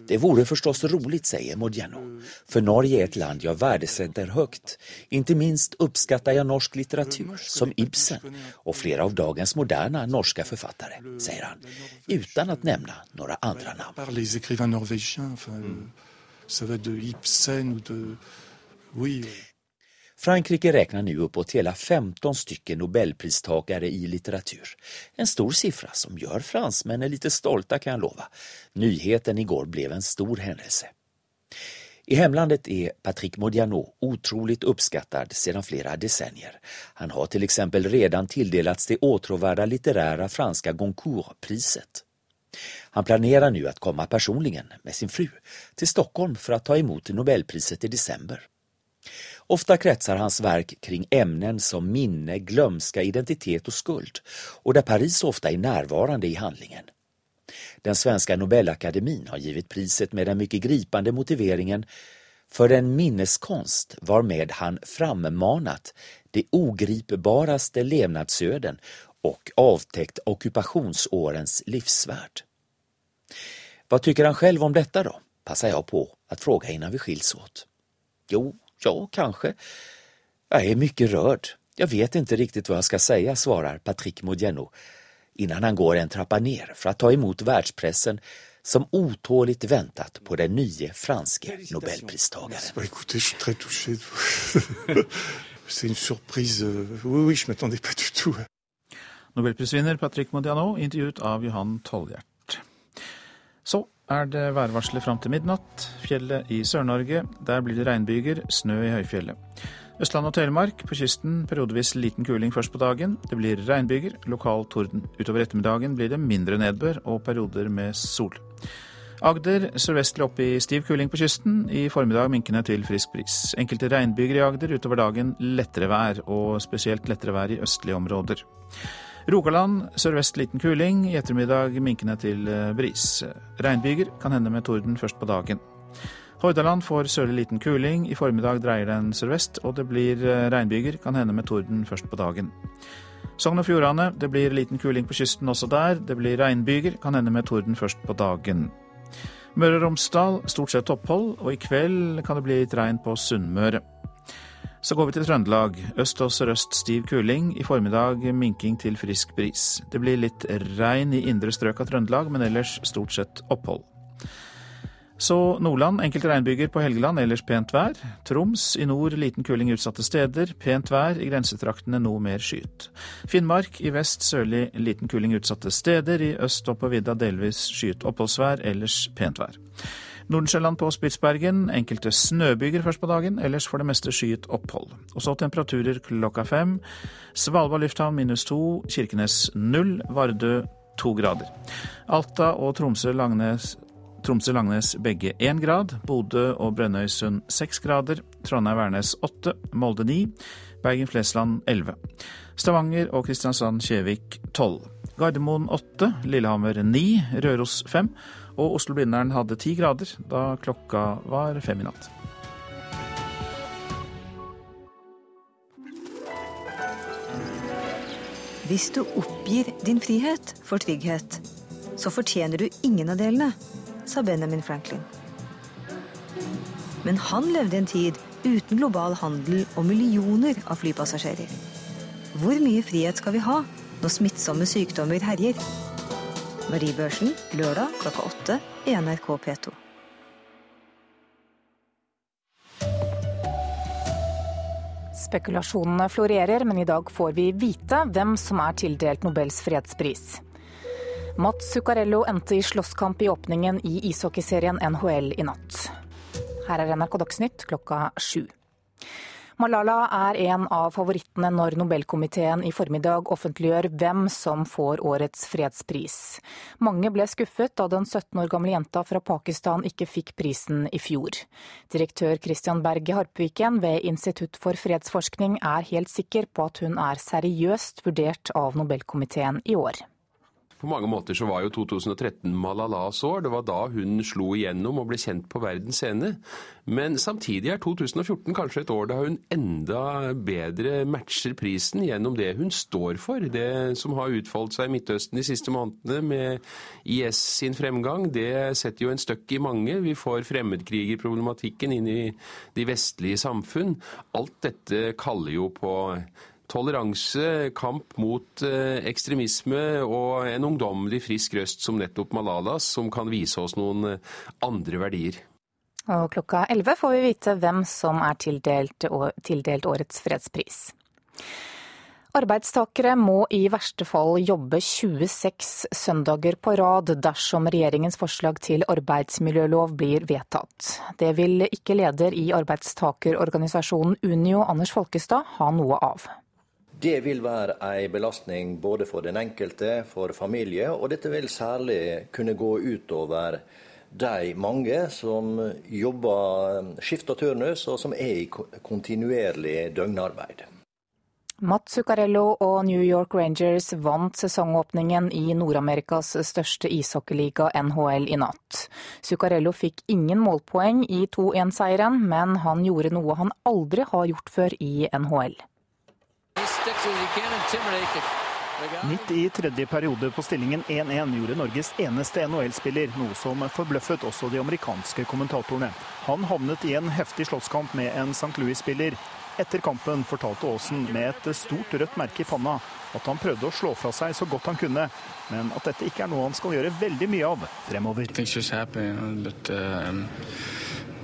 Speaker 24: Det vore förstås roligt, säger Modiano, för Norge är ett land jag värdesätter högt. Inte minst uppskattar jag norsk litteratur, som Ibsen och flera av dagens moderna norska författare, säger han, utan att nämna några andra namn. Frankrike räknar nu uppåt hela 15 stycken nobelpristagare i litteratur. En stor siffra som gör fransmännen lite stolta kan jag lova. Nyheten igår blev en stor händelse. I hemlandet är Patrick Modiano otroligt uppskattad sedan flera decennier. Han har till exempel redan tilldelats det åtråvärda litterära franska Goncourt-priset. Han planerar nu att komma personligen med sin fru till Stockholm för att ta emot Nobelpriset i december. Ofta kretsar hans verk kring ämnen som minne, glömska, identitet och skuld och där Paris ofta är närvarande i handlingen. Den svenska Nobelakademin har givit priset med den mycket gripande motiveringen för den minneskonst varmed han frammanat de ogripbaraste levnadsöden och avtäckt ockupationsårens livsvärd. Vad tycker han själv om detta då? Passar jag på att fråga innan vi skiljs åt. Jo, Ja, kanske. Jag är mycket rörd. Jag vet inte riktigt vad jag ska säga, svarar Patrick Modiano innan han går en trappa ner för att ta emot världspressen som otåligt väntat på den nye franske nobelpristagaren.
Speaker 23: Écoutez, je suis très touché. C'est une surprise. Oui, oui, je m'attendais pas du tout.
Speaker 1: Nobelprisvinner Patrick Modiano, intervjuet av Johan Tolljert. Så er det værvarselet fram til midnatt. Fjellet i Sør-Norge. Der blir det regnbyger, snø i høyfjellet. Østland og Telemark på kysten periodevis liten kuling først på dagen. Det blir regnbyger, lokal torden. Utover ettermiddagen blir det mindre nedbør og perioder med sol. Agder sørvestlig opp i stiv kuling på kysten. I formiddag minkende til frisk bris. Enkelte regnbyger i Agder. Utover dagen lettere vær, og spesielt lettere vær i østlige områder. Rogaland sørvest liten kuling, i ettermiddag minkende til eh, bris. Regnbyger kan hende med torden først på dagen. Hordaland får sørlig liten kuling, i formiddag dreier den sørvest, og det blir eh, regnbyger, kan hende med torden først på dagen. Sogn og Fjordane, det blir liten kuling på kysten også der. Det blir regnbyger, kan hende med torden først på dagen. Møre og Romsdal stort sett opphold, og i kveld kan det bli litt regn på Sunnmøre. Så går vi til Trøndelag. Øst og sørøst stiv kuling. I formiddag minking til frisk bris. Det blir litt regn i indre strøk av Trøndelag, men ellers stort sett opphold. Så Nordland enkelte regnbyger på Helgeland, ellers pent vær. Troms i nord liten kuling utsatte steder. Pent vær i grensetraktene noe mer skyet. Finnmark i vest sørlig liten kuling utsatte steder. I øst og på vidda delvis skyet oppholdsvær, ellers pent vær. Nordensjøland på Spitsbergen enkelte snøbyger først på dagen, ellers for det meste skyet opphold. Og så temperaturer klokka fem. Svalbard lufthavn minus to, Kirkenes null, Vardø to grader. Alta og Tromsø-Langnes Tromsø-Langnes begge én grad. Bodø og Brønnøysund seks grader. Trondheim-Værnes åtte. Molde ni. Bergen-Flesland elleve. Stavanger og Kristiansand-Kjevik tolv. Gardermoen åtte. Lillehammer ni. Røros fem Og Oslo-Blindern hadde ti grader da klokka var fem i natt.
Speaker 25: Hvis du oppgir din frihet for trygghet, så fortjener du ingen av delene, sa Benjamin Franklin. Men han levde en tid uten global handel og millioner av flypassasjerer. Hvor mye frihet skal vi ha når smittsomme sykdommer herjer? Mariebørsen lørdag klokka åtte i NRK P2.
Speaker 26: Spekulasjonene florerer, men i dag får vi vite hvem som er tildelt Nobels fredspris. Mats Zuccarello endte i slåsskamp i åpningen i ishockeyserien NHL i natt. Her er NRK Dagsnytt klokka sju. Malala er en av favorittene når Nobelkomiteen i formiddag offentliggjør hvem som får årets fredspris. Mange ble skuffet da den 17 år gamle jenta fra Pakistan ikke fikk prisen i fjor. Direktør Christian Berge Harpviken ved Institutt for fredsforskning er helt sikker på at hun er seriøst vurdert av Nobelkomiteen i år.
Speaker 27: På mange måter så var jo 2013 Malalas år. Det var da hun slo igjennom og ble kjent på verdens scene. Men samtidig er 2014 kanskje et år da hun enda bedre matcher prisen gjennom det hun står for. Det som har utfoldt seg i Midtøsten de siste månedene med IS sin fremgang, det setter jo en støkk i mange. Vi får fremmedkrigerproblematikken inn i de vestlige samfunn. Alt dette kaller jo på toleranse, kamp mot eh, ekstremisme og en ungdommelig frisk røst som nettopp Malalas, som kan vise oss noen eh, andre verdier.
Speaker 26: Og klokka 11 får vi vite hvem som er tildelt, tildelt årets fredspris. Arbeidstakere må i verste fall jobbe 26 søndager på rad dersom regjeringens forslag til arbeidsmiljølov blir vedtatt. Det vil ikke leder i arbeidstakerorganisasjonen Unio, Anders Folkestad, ha noe av.
Speaker 28: Det vil være en belastning både for den enkelte, for familie, og dette vil særlig kunne gå utover de mange som jobber skift og turnus, og som er i kontinuerlig døgnarbeid.
Speaker 26: Matt Zuccarello og New York Rangers vant sesongåpningen i Nord-Amerikas største ishockeyliga, NHL, i natt. Zuccarello fikk ingen målpoeng i 2-1-seieren, men han gjorde noe han aldri har gjort før i NHL.
Speaker 29: Midt i tredje periode på stillingen 1-1 gjorde Norges eneste NHL-spiller noe som forbløffet også de amerikanske kommentatorene. Han havnet i en heftig slåsskamp med en St. Louis-spiller. Etter kampen fortalte Aasen med et stort rødt merke i panna at han prøvde å slå fra seg så godt han kunne, men at dette ikke er noe han skal gjøre veldig mye av fremover.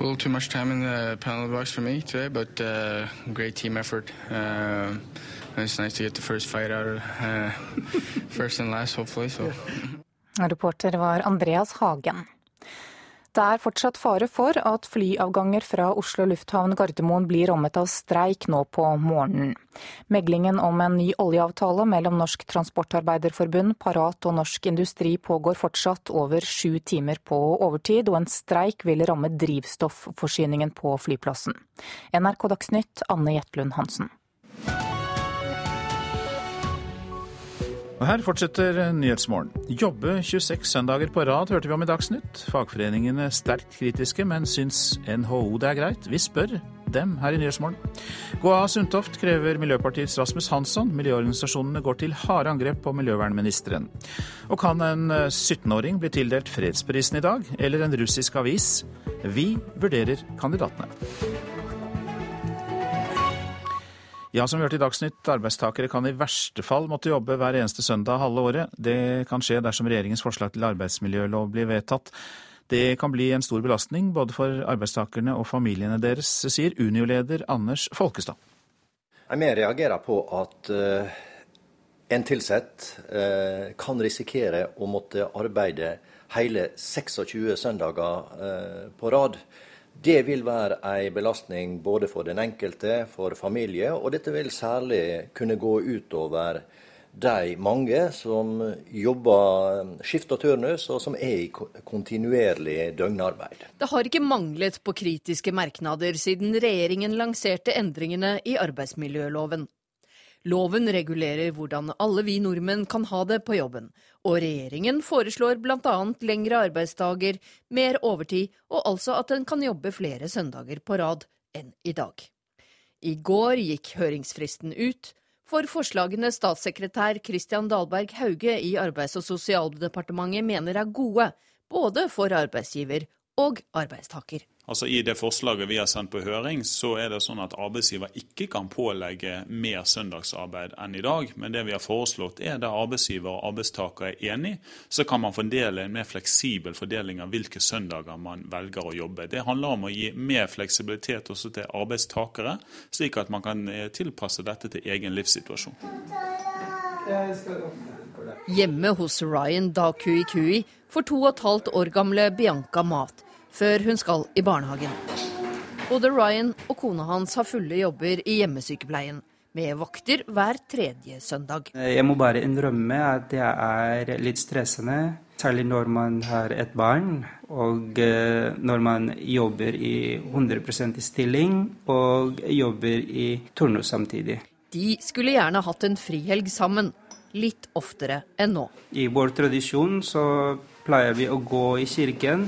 Speaker 30: A little too much time in the penalty box for me today, but uh, great team effort. Uh, it's nice to get the first fight out of uh, first and last, hopefully. So.
Speaker 26: Reporter var Andreas Hagen. Det er fortsatt fare for at flyavganger fra Oslo lufthavn Gardermoen blir rammet av streik nå på morgenen. Meglingen om en ny oljeavtale mellom Norsk Transportarbeiderforbund, Parat og Norsk Industri pågår fortsatt over sju timer på overtid, og en streik vil ramme drivstoffforsyningen på flyplassen. NRK Dagsnytt, Anne Jetlund Hansen.
Speaker 1: Og her fortsetter Nyhetsmorgen. Jobbe 26 søndager på rad, hørte vi om i Dagsnytt. Fagforeningene sterkt kritiske, men syns NHO det er greit? Vi spør dem her i Nyhetsmorgen. Gå av Sundtoft, krever Miljøpartiets Rasmus Hansson. Miljøorganisasjonene går til harde angrep på miljøvernministeren. Og kan en 17-åring bli tildelt fredsprisen i dag, eller en russisk avis? Vi vurderer kandidatene. Ja, som vi hørte i Dagsnytt, arbeidstakere kan i verste fall måtte jobbe hver eneste søndag halve året. Det kan skje dersom regjeringens forslag til arbeidsmiljølov blir vedtatt. Det kan bli en stor belastning både for arbeidstakerne og familiene deres, sier Unio-leder Anders Folkestad.
Speaker 28: Vi reagerer på at uh, en ansatt uh, kan risikere å måtte arbeide hele 26 søndager uh, på rad. Det vil være en belastning både for den enkelte, for familie, og dette vil særlig kunne gå utover de mange som jobber skift og turnus, og som er i kontinuerlig døgnarbeid.
Speaker 31: Det har ikke manglet på kritiske merknader siden regjeringen lanserte endringene i arbeidsmiljøloven.
Speaker 32: Loven regulerer hvordan alle vi nordmenn kan ha det på jobben, og regjeringen foreslår bl.a. lengre arbeidsdager, mer overtid og altså at en kan jobbe flere søndager på rad enn i dag. I går gikk høringsfristen ut for forslagene statssekretær Christian Dahlberg Hauge i Arbeids- og sosialdepartementet mener er gode, både for arbeidsgiver og arbeidstaker.
Speaker 33: Altså I det forslaget vi har sendt på høring, så er det sånn at arbeidsgiver ikke kan pålegge mer søndagsarbeid enn i dag. Men det vi har foreslått er der arbeidsgiver og arbeidstaker er enig, så kan man fordele en mer fleksibel fordeling av hvilke søndager man velger å jobbe. Det handler om å gi mer fleksibilitet også til arbeidstakere, slik at man kan eh, tilpasse dette til egen livssituasjon.
Speaker 32: Hjemme hos Ryan Dakui Kui får to og et halvt år gamle Bianca mat før hun skal i barnehagen. Både Ryan og kona hans har fulle jobber i hjemmesykepleien, med vakter hver tredje søndag.
Speaker 34: Jeg må bare innrømme at det er litt stressende, særlig når man har et barn. Og eh, når man jobber i 100 i stilling og jobber i turnus samtidig.
Speaker 32: De skulle gjerne hatt en frihelg sammen, litt oftere enn nå.
Speaker 34: I vår tradisjon så pleier vi å gå i kirken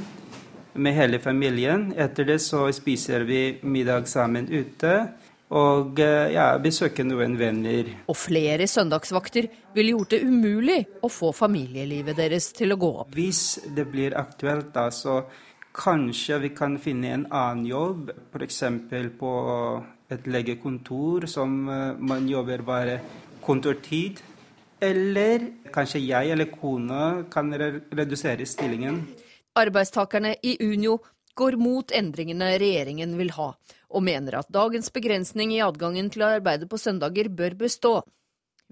Speaker 34: med hele familien. Etter det så spiser vi middag sammen ute. Og eh, ja, besøker noen venner.
Speaker 32: Og flere søndagsvakter ville gjort det umulig å få familielivet deres til å gå opp.
Speaker 34: Hvis det blir aktuelt, da, så kanskje vi kan finne en annen jobb. F.eks. på et legekontor som eh, man jobber bare kontortid. Eller kanskje jeg eller kona kan redusere stillingen.
Speaker 32: Arbeidstakerne i Unio går mot endringene regjeringen vil ha, og mener at dagens begrensning i adgangen til å arbeide på søndager bør bestå.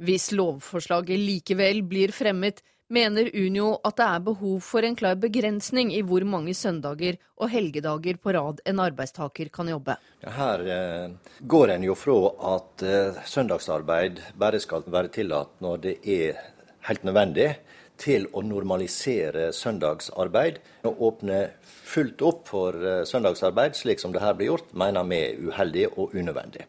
Speaker 32: Hvis lovforslaget likevel blir fremmet, mener Unio at det er behov for en klar begrensning i hvor mange søndager og helgedager på rad en arbeidstaker kan jobbe.
Speaker 28: Her eh, går en jo fra at eh, søndagsarbeid bare skal være tillatt når det er helt nødvendig, til å normalisere søndagsarbeid. Å åpne fullt opp for eh, søndagsarbeid, slik som det her blir gjort, mener vi er uheldig og unødvendig.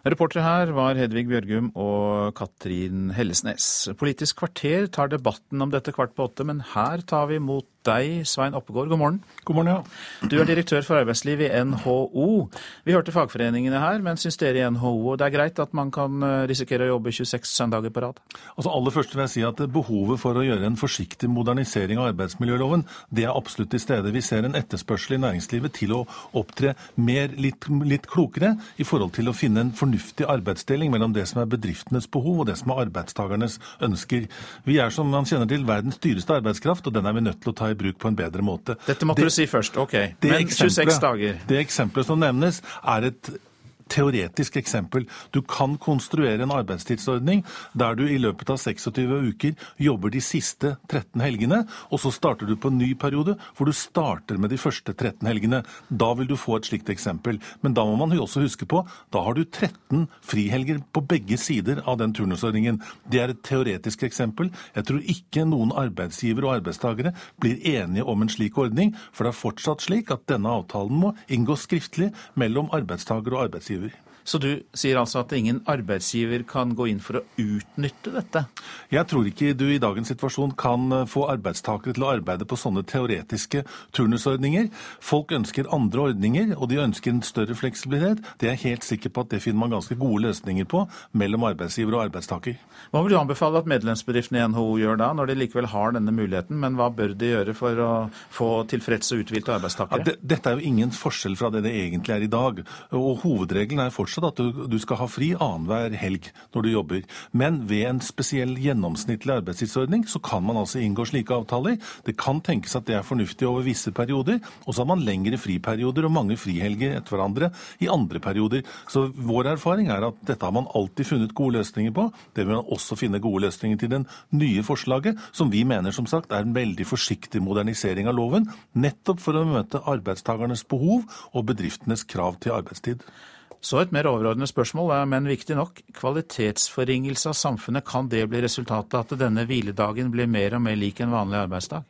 Speaker 1: Reportere her var Hedvig Bjørgum og Katrin Hellesnes. Politisk kvarter tar debatten om dette kvart på åtte, men her tar vi imot deg, Svein Oppegård. God morgen.
Speaker 35: God morgen, ja.
Speaker 1: Du er direktør for arbeidsliv i NHO. Vi hørte fagforeningene her, men syns dere i NHO det er greit at man kan eh, risikere å jobbe 26 søndager på rad?
Speaker 35: Altså Aller først vil jeg si at behovet for å gjøre en forsiktig modernisering av arbeidsmiljøloven, det er absolutt til stede. Vi ser en etterspørsel i næringslivet til å opptre mer, litt, litt klokere i forhold til å finne en fornuftig arbeidsdeling mellom det som er bedriftenes behov og det som er arbeidstakernes ønsker. Vi er som man kjenner til verdens dyreste arbeidskraft, og den er vi nødt til å ta i bruk på en bedre måte.
Speaker 1: Dette måtte det, du si først. OK. Men 26 dager.
Speaker 35: Det eksempelet som nevnes, er et teoretisk eksempel. Du kan konstruere en arbeidstidsordning der du i løpet av 26 uker jobber de siste 13 helgene, og så starter du på en ny periode hvor du starter med de første 13 helgene. Da vil du få et slikt eksempel. Men da må man jo også huske på da har du 13 frihelger på begge sider av den turnusordningen. Det er et teoretisk eksempel. Jeg tror ikke noen arbeidsgiver og arbeidstakere blir enige om en slik ordning, for det er fortsatt slik at denne avtalen må inngås skriftlig mellom arbeidstaker og arbeidsgiver arbeidsgiver.
Speaker 1: Så du sier altså at ingen arbeidsgiver kan gå inn for å utnytte dette?
Speaker 35: Jeg tror ikke du i dagens situasjon kan eh, få arbeidstakere til å arbeide på sånne teoretiske turnusordninger. Folk ønsker andre ordninger, og de ønsker en større fleksibilitet. Det er jeg helt sikker på at det finner man ganske gode løsninger på mellom arbeidsgiver og arbeidstaker.
Speaker 1: Hva vil du anbefale at medlemsbedriftene i NHO gjør da, når de likevel har denne muligheten? Men hva bør de gjøre for å få tilfredse og uthvilte arbeidstakere?
Speaker 35: Ja, det, dette er jo ingen forskjell fra det det egentlig er i dag. Og Hovedregelen er fortsatt at du, du skal ha fri annenhver helg når du jobber. Men ved en spesiell gjennomsnittlig arbeidstidsordning så kan man altså inngå slike avtaler. Det kan tenkes at det er fornuftig over visse perioder, og så har man lengre friperioder og mange frihelger etter hverandre i andre perioder. Så vår erfaring er at dette har man alltid funnet gode løsninger på. Det vil man også finne gode løsninger til den nye forslaget, som vi mener som sagt er en veldig forsiktig modernisering av loven, nettopp for å møte arbeidstakernes behov og bedriftenes krav til arbeidstid.
Speaker 1: Så et mer overordnet spørsmål, men viktig nok. Kvalitetsforringelse av samfunnet, kan det bli resultatet at denne hviledagen blir mer og mer lik en vanlig arbeidsdag?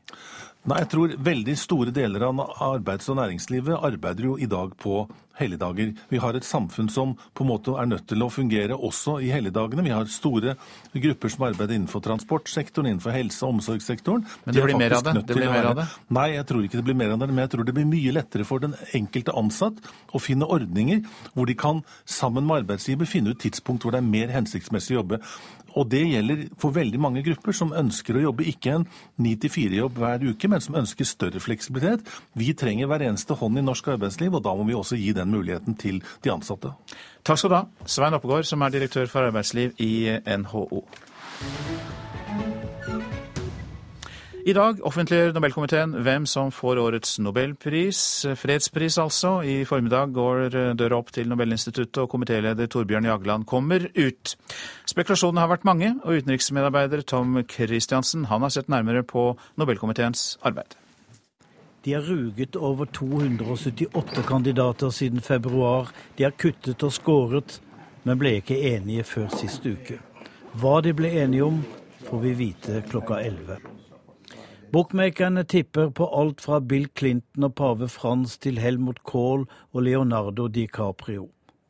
Speaker 35: Nei, jeg tror veldig store deler av arbeids- og næringslivet arbeider jo i dag på helligdager. Vi har et samfunn som på en måte er nødt til å fungere også i helligdagene. Vi har store grupper som arbeider innenfor transportsektoren, innenfor helse- og omsorgssektoren.
Speaker 1: Men det
Speaker 35: De
Speaker 1: blir mer av det? Det blir mer av det?
Speaker 35: Nei, jeg tror ikke det blir mer av det, men jeg tror det blir mye lettere for den enkelte ansatt å finne ordninger hvor de kan sammen med arbeidsgiver finne ut tidspunkt hvor det er mer hensiktsmessig å jobbe. Og det gjelder for veldig mange grupper som ønsker å jobbe ikke en 9-4-jobb hver uke, men som ønsker større fleksibilitet. Vi trenger hver eneste hånd i norsk arbeidsliv, og da må vi også gi den muligheten til de ansatte.
Speaker 1: Takk skal du ha, Svein Oppegård, som er direktør for arbeidsliv i NHO. I dag offentliggjør Nobelkomiteen hvem som får årets nobelpris, fredspris altså. I formiddag går døra opp til Nobelinstituttet, og komitéleder Torbjørn Jagland kommer ut. Spekulasjonene har vært mange, og utenriksmedarbeider Tom Christiansen han har sett nærmere på Nobelkomiteens arbeid.
Speaker 36: De har ruget over 278 kandidater siden februar. De har kuttet og skåret, men ble ikke enige før sist uke. Hva de ble enige om, får vi vite klokka 11. Bookmakerne tipper på alt fra Bill Clinton og pave Frans til Helmut Kohl og Leonardo DiCaprio.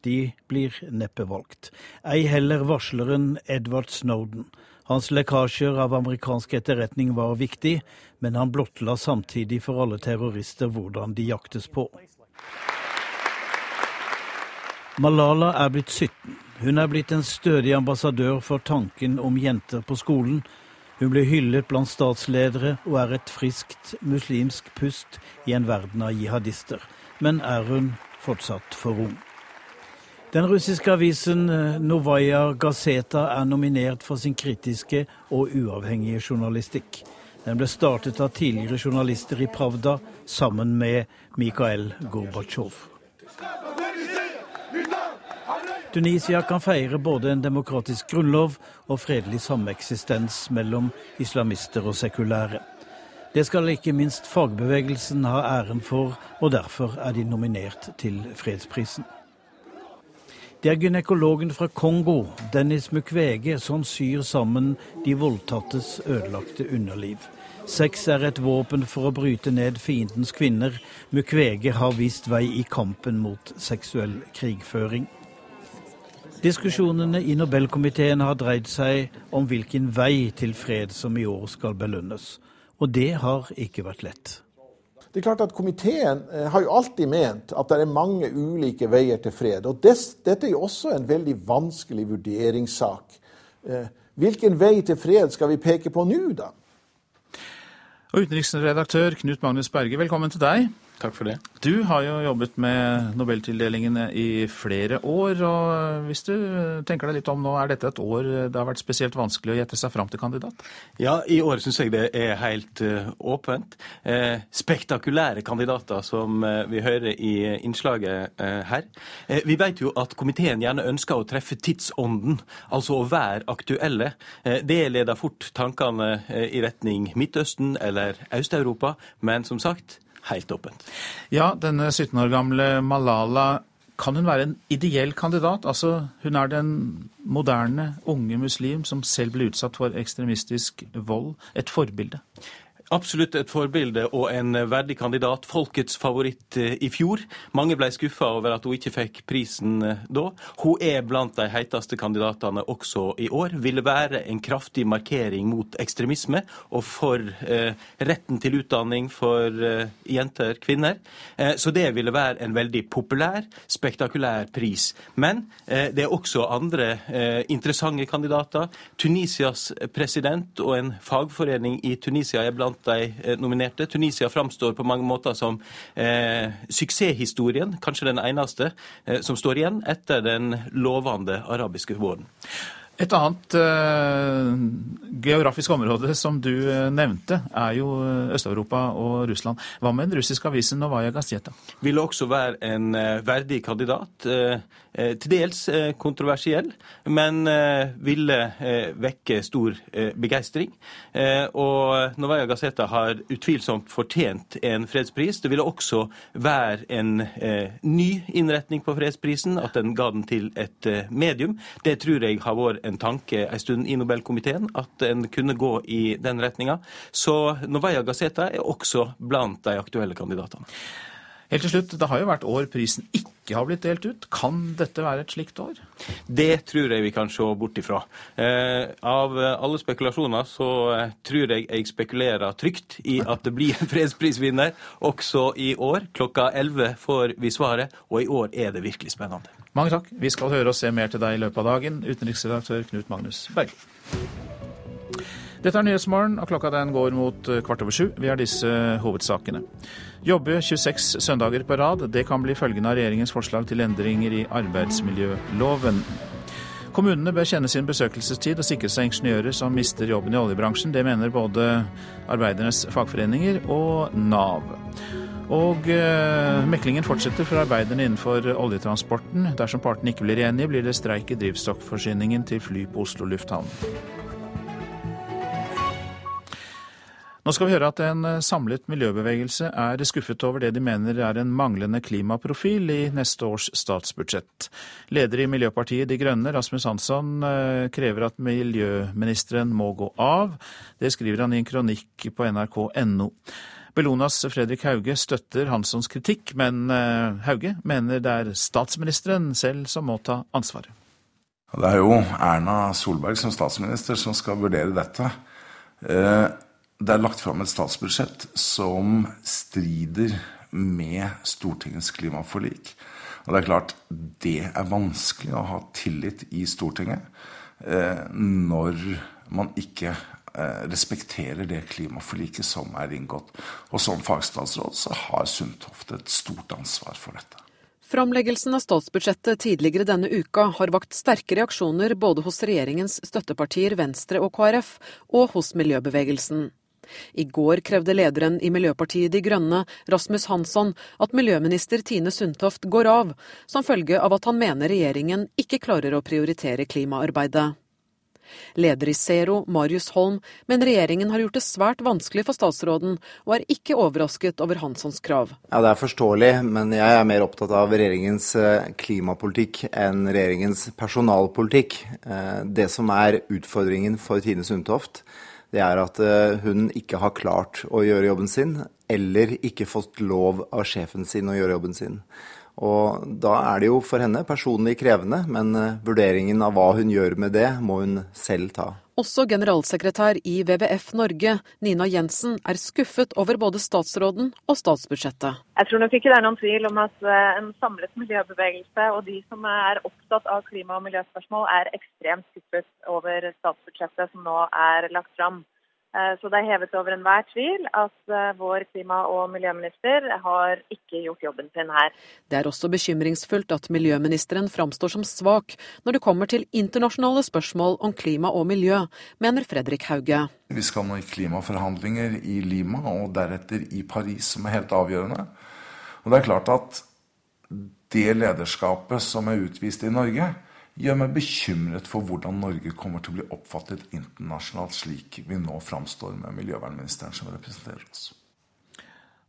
Speaker 36: De blir neppe valgt. Ei heller varsleren Edward Snowden. Hans lekkasjer av amerikansk etterretning var viktig, men han blottla samtidig for alle terrorister hvordan de jaktes på. Malala er blitt 17. Hun er blitt en stødig ambassadør for tanken om jenter på skolen. Hun ble hyllet blant statsledere og er et friskt muslimsk pust i en verden av jihadister. Men er hun fortsatt for ung? Den russiske avisen Novaja Gazeta er nominert for sin kritiske og uavhengige journalistikk. Den ble startet av tidligere journalister i Pravda sammen med Mikhail Gorbatsjov. Tunisia kan feire både en demokratisk grunnlov og fredelig sameksistens mellom islamister og sekulære. Det skal ikke minst fagbevegelsen ha æren for, og derfor er de nominert til fredsprisen. Det er gynekologen fra Kongo, Dennis Mukwege, som syr sammen de voldtattes ødelagte underliv. Sex er et våpen for å bryte ned fiendens kvinner. Mukwege har vist vei i kampen mot seksuell krigføring. Diskusjonene i Nobelkomiteen har dreid seg om hvilken vei til fred som i år skal belønnes. Og det har ikke vært lett.
Speaker 37: Det er klart at Komiteen har jo alltid ment at det er mange ulike veier til fred. og des, Dette er jo også en veldig vanskelig vurderingssak. Hvilken vei til fred skal vi peke på nå, da?
Speaker 1: Og Utenriksredaktør Knut Magnus Berge, velkommen til deg.
Speaker 38: Takk for det.
Speaker 1: Du har jo jobbet med nobeltildelingene i flere år. og Hvis du tenker deg litt om nå, er dette et år det har vært spesielt vanskelig å gjette seg fram til kandidat?
Speaker 38: Ja, i år syns jeg det er helt uh, åpent. Eh, spektakulære kandidater, som uh, vi hører i innslaget her. vi vet jo at komiteen gjerne ønsker å treffe tidsånden, altså å være aktuelle. det leder fort tankene i retning Midtøsten eller Øst-Europa, men som sagt helt åpent.
Speaker 1: Ja, denne 17 år gamle Malala, kan hun være en ideell kandidat? Altså, hun er den moderne, unge muslim som selv ble utsatt for ekstremistisk vold. Et forbilde?
Speaker 38: Absolutt et forbilde og en verdig kandidat. Folkets favoritt i fjor. Mange ble skuffa over at hun ikke fikk prisen da. Hun er blant de heiteste kandidatene også i år. Ville være en kraftig markering mot ekstremisme og for eh, retten til utdanning for eh, jenter, kvinner. Eh, så det ville være en veldig populær, spektakulær pris. Men det er også andre interessante kandidater. Tunisias president og en fagforening i Tunisia er blant de nominerte. Tunisia framstår på mange måter som eh, suksesshistorien, kanskje den eneste, eh, som står igjen etter den lovende arabiske våren.
Speaker 1: Et annet uh, geografisk område som du nevnte, er jo Øst-Europa og Russland. Hva med den russiske avisen Novaja Gazeta?
Speaker 38: Ville også være en uh, verdig kandidat. Uh, til dels kontroversiell, men ville vekke stor begeistring. Og Novaja Gazeta har utvilsomt fortjent en fredspris. Det ville også være en ny innretning på fredsprisen, at den ga den til et medium. Det tror jeg har vært en tanke en stund i Nobelkomiteen at en kunne gå i den retninga. Så Novaya Gazeta er også blant de aktuelle kandidatene.
Speaker 1: Helt til slutt, Det har jo vært år prisen ikke har blitt delt ut. Kan dette være et slikt år?
Speaker 38: Det tror jeg vi kan se bort ifra. Eh, av alle spekulasjoner så eh, tror jeg jeg spekulerer trygt i at det blir en fredsprisvinner også i år. Klokka 11 får vi svaret, og i år er det virkelig spennende.
Speaker 1: Mange takk. Vi skal høre og se mer til deg i løpet av dagen. Utenriksredaktør Knut Magnus Berge. Dette er Nyhetsmorgen, og klokka den går mot eh, kvart over sju. Vi har disse hovedsakene. Jobbe 26 søndager på rad. Det kan bli følgen av regjeringens forslag til endringer i arbeidsmiljøloven. Kommunene bør kjenne sin besøkelsestid og sikre seg ingeniører som mister jobben i oljebransjen. Det mener både arbeidernes fagforeninger og Nav. Og eh, meklingen fortsetter for arbeiderne innenfor oljetransporten. Dersom partene ikke blir enige, blir det streik i drivstoffforsyningen til fly på Oslo lufthavn. Nå skal vi høre at en eh, samlet miljøbevegelse er skuffet over det de mener er en manglende klimaprofil i neste års statsbudsjett. Leder i Miljøpartiet De Grønne, Rasmus Hansson, eh, krever at miljøministeren må gå av. Det skriver han i en kronikk på nrk.no. Bellonas Fredrik Hauge støtter Hanssons kritikk, men eh, Hauge mener det er statsministeren selv som må ta ansvaret.
Speaker 39: Det er jo Erna Solberg som statsminister som skal vurdere dette. Det er lagt fram et statsbudsjett som strider med Stortingets klimaforlik. Og det er klart, det er vanskelig å ha tillit i Stortinget eh, når man ikke eh, respekterer det klimaforliket som er inngått. Og som fagstatsråd så har Sundtoft et stort ansvar for dette.
Speaker 40: Framleggelsen av statsbudsjettet tidligere denne uka har vakt sterke reaksjoner både hos regjeringens støttepartier Venstre og KrF, og hos miljøbevegelsen. I går krevde lederen i Miljøpartiet De Grønne, Rasmus Hansson, at miljøminister Tine Sundtoft går av, som følge av at han mener regjeringen ikke klarer å prioritere klimaarbeidet. Leder i Zero, Marius Holm, mener regjeringen har gjort det svært vanskelig for statsråden, og er ikke overrasket over Hanssons krav.
Speaker 41: Ja, Det er forståelig, men jeg er mer opptatt av regjeringens eh, klimapolitikk enn regjeringens personalpolitikk. Eh, det som er utfordringen for Tine Sundtoft, det er at eh, hun ikke har klart å gjøre jobben sin, eller ikke fått lov av sjefen sin å gjøre jobben sin. Og da er det jo for henne personlig krevende, men eh, vurderingen av hva hun gjør med det, må hun selv ta.
Speaker 40: Også generalsekretær i WWF Norge, Nina Jensen, er skuffet over både statsråden og statsbudsjettet.
Speaker 42: Jeg tror nok ikke det er noen tvil om at eh, en samlet miljøbevegelse og de som er opptatt av klima- og miljøspørsmål, er ekstremt skuffet over statsbudsjettet som nå er lagt fram. Eh, så det er hevet over enhver tvil at eh, vår klima- og miljøminister har ikke gjort jobben sin her.
Speaker 40: Det er også bekymringsfullt at miljøministeren framstår som svak når det kommer til internasjonale spørsmål om klima og miljø, mener Fredrik Hauge.
Speaker 39: Vi skal nå i klimaforhandlinger i Lima og deretter i Paris, som er helt avgjørende. Og det er klart at det lederskapet som er utvist i Norge, gjør meg bekymret for hvordan Norge kommer til å bli oppfattet internasjonalt, slik vi nå framstår med miljøvernministeren som representerer oss.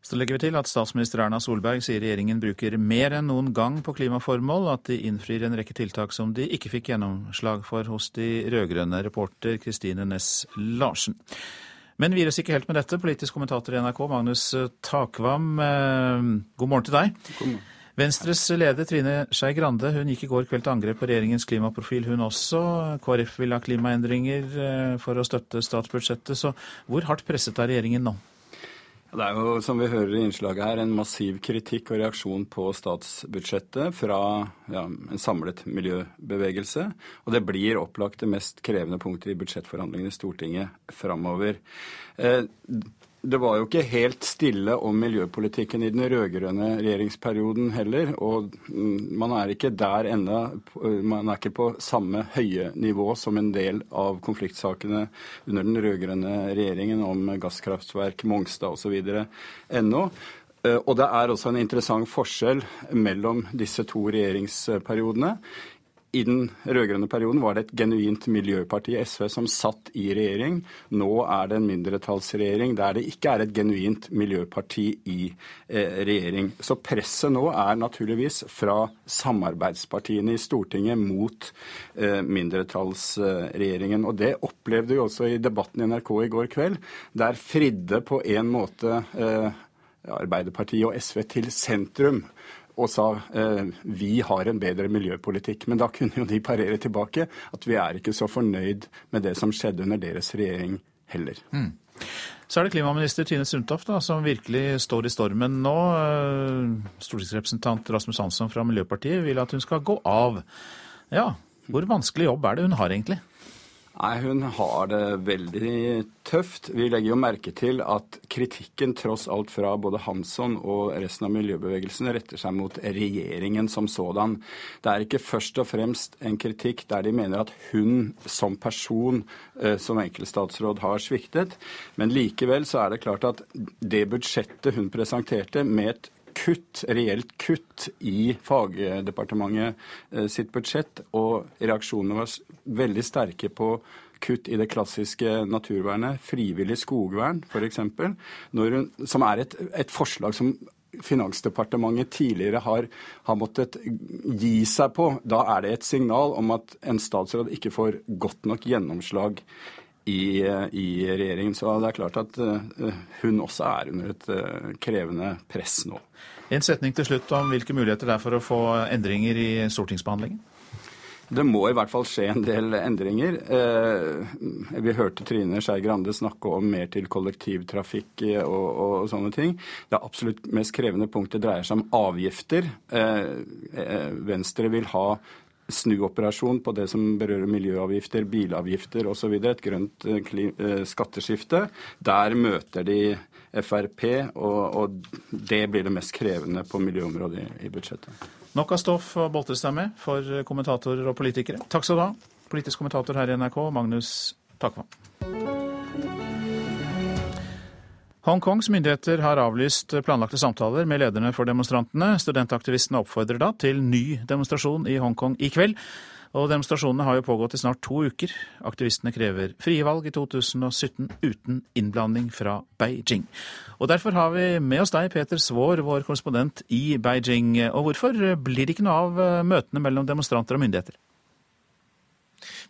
Speaker 1: Så legger vi til at statsminister Erna Solberg sier regjeringen bruker mer enn noen gang på klimaformål, at de innfrir en rekke tiltak som de ikke fikk gjennomslag for hos de rød-grønne, reporter Kristine Næss Larsen. Men vi gir oss ikke helt med dette. Politisk kommentator i NRK, Magnus Takvam, eh, god morgen til deg. God morgen. Venstres leder Trine Skei Grande hun gikk i går kveld til angrep på regjeringens klimaprofil, hun også. KrF vil ha klimaendringer eh, for å støtte statsbudsjettet. Så hvor hardt presset er regjeringen nå?
Speaker 43: Det er jo, som vi hører i innslaget her, en massiv kritikk og reaksjon på statsbudsjettet fra ja, en samlet miljøbevegelse. Og det blir opplagt det mest krevende punktet i budsjettforhandlingene i Stortinget framover. Eh, det var jo ikke helt stille om miljøpolitikken i den rød-grønne regjeringsperioden heller. Og mm, man er ikke der ennå. Man er ikke på samme høye nivå som en del av konfliktsakene under den rød-grønne regjeringen om gasskraftverk, Mongstad osv. ennå. Eh, og det er også en interessant forskjell mellom disse to regjeringsperiodene. I den rød-grønne perioden var det et genuint miljøparti, SV, som satt i regjering. Nå er det en mindretallsregjering der det ikke er et genuint miljøparti i eh, regjering. Så presset nå er naturligvis fra samarbeidspartiene i Stortinget mot eh, mindretallsregjeringen. Og det opplevde vi også i debatten i NRK i går kveld, der fridde på en måte eh, Arbeiderpartiet og SV til sentrum og sa eh, vi har en bedre miljøpolitikk. Men da kunne jo de parere tilbake at vi er ikke så fornøyd med det som skjedde under deres regjering heller. Mm.
Speaker 1: Så er det klimaminister Tine Sundtoft som virkelig står i stormen nå. Eh, stortingsrepresentant Rasmus Hansson fra Miljøpartiet vil at hun skal gå av. Ja, hvor vanskelig jobb er det hun har egentlig?
Speaker 43: Nei, Hun har det veldig tøft. Vi legger jo merke til at kritikken tross alt fra både Hansson og resten av miljøbevegelsen retter seg mot regjeringen som sådan. Det er ikke først og fremst en kritikk der de mener at hun som person, eh, som enkeltstatsråd, har sviktet. Men likevel så er det klart at det budsjettet hun presenterte med et kutt, reelt kutt i fagdepartementet eh, sitt budsjett, og reaksjonene var veldig sterke på kutt i det klassiske naturvernet, frivillig skogvern f.eks., som er et, et forslag som Finansdepartementet tidligere har, har, måttet gi seg på. Da er det et signal om at en statsråd ikke får godt nok gjennomslag i, i regjeringen. Så det er klart at uh, hun også er under et uh, krevende press nå.
Speaker 1: En setning til slutt om hvilke muligheter det er for å få endringer i stortingsbehandlingen?
Speaker 43: Det må i hvert fall skje en del endringer. Eh, vi hørte Trine Skei Grande snakke om mer til kollektivtrafikk og, og, sånne ting. Det absolutt mest krevende punktet dreier seg om avgifter. Venstre vil ha snuoperasjon på det som berører miljøavgifter, bilavgifter osv. Et grønt skatteskifte. Der møter de Frp, og, og, det blir det mest krevende på miljøområdet i, i budsjettet.
Speaker 1: Nok av stoff seg med for kommentatorer og politikere. Takk skal du ha, politisk kommentator her i NRK, Magnus Takvam. Hongkongs myndigheter har avlyst planlagte samtaler med lederne for demonstrantene. Studentaktivistene oppfordrer da til ny demonstrasjon i Hongkong i kveld. Og demonstrasjonene har jo pågått i snart to uker. Aktivistene krever frie valg i 2017 uten innblanding fra Beijing. Og Derfor har vi med oss deg, Peter Svaar, vår korrespondent i Beijing. Og hvorfor blir det ikke noe av eh, møtene mellom demonstranter og myndigheter?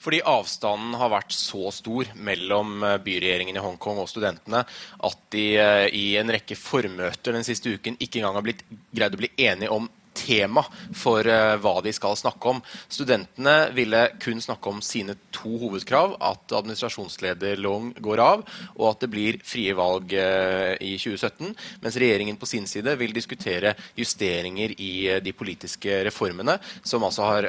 Speaker 44: Fordi avstanden har vært så stor mellom eh, byregjeringen i Hongkong og studentene at de eh, i en rekke formøter den siste uken ikke engang har blitt, greid å bli enige om tema for uh, hva de skal snakke om. Studentene ville kun snakke om sine to hovedkrav, at administrasjonsleder Long går av, og at det blir frie valg uh, i 2017, mens regjeringen på sin side vil diskutere justeringer i uh, de politiske reformene, som altså, har,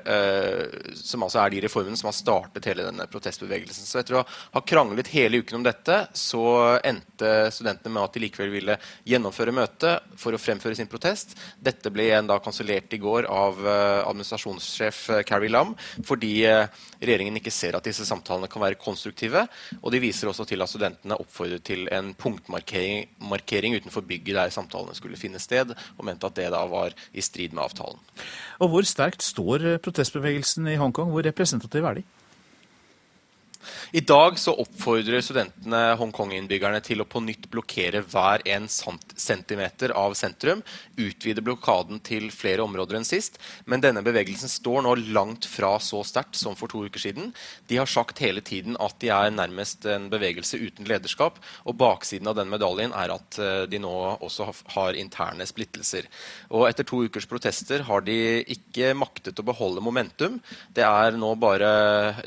Speaker 44: som altså, er de reformene som har startet hele denne protestbevegelsen. Så etter å ha kranglet hele uken om dette, så endte studentene med at de likevel ville gjennomføre møtet for å fremføre sin protest. Dette ble igjen da kansellert i går av eh, administrasjonssjef eh, Carrie Lam fordi eh, regjeringen ikke ser at disse samtalene kan være konstruktive. Og de viser også til at studentene oppfordret til en punktmarkering utenfor bygget der samtalene skulle finne sted, og mente at det da var i strid med avtalen.
Speaker 1: Og Hvor sterkt står protestbevegelsen i Hongkong? Hvor representativ er de?
Speaker 44: I dag så oppfordrer studentene Hongkong-innbyggerne til å på nytt blokkere hver en centimeter av sentrum. Utvide blokaden til flere områder enn sist. Men denne bevegelsen står nå langt fra så sterkt som for to uker siden. De har sagt hele tiden at de er nærmest en bevegelse uten lederskap. Og baksiden av den medaljen er at eh, de nå også har interne splittelser. Og etter to ukers protester har de ikke maktet å beholde momentum. Det er nå bare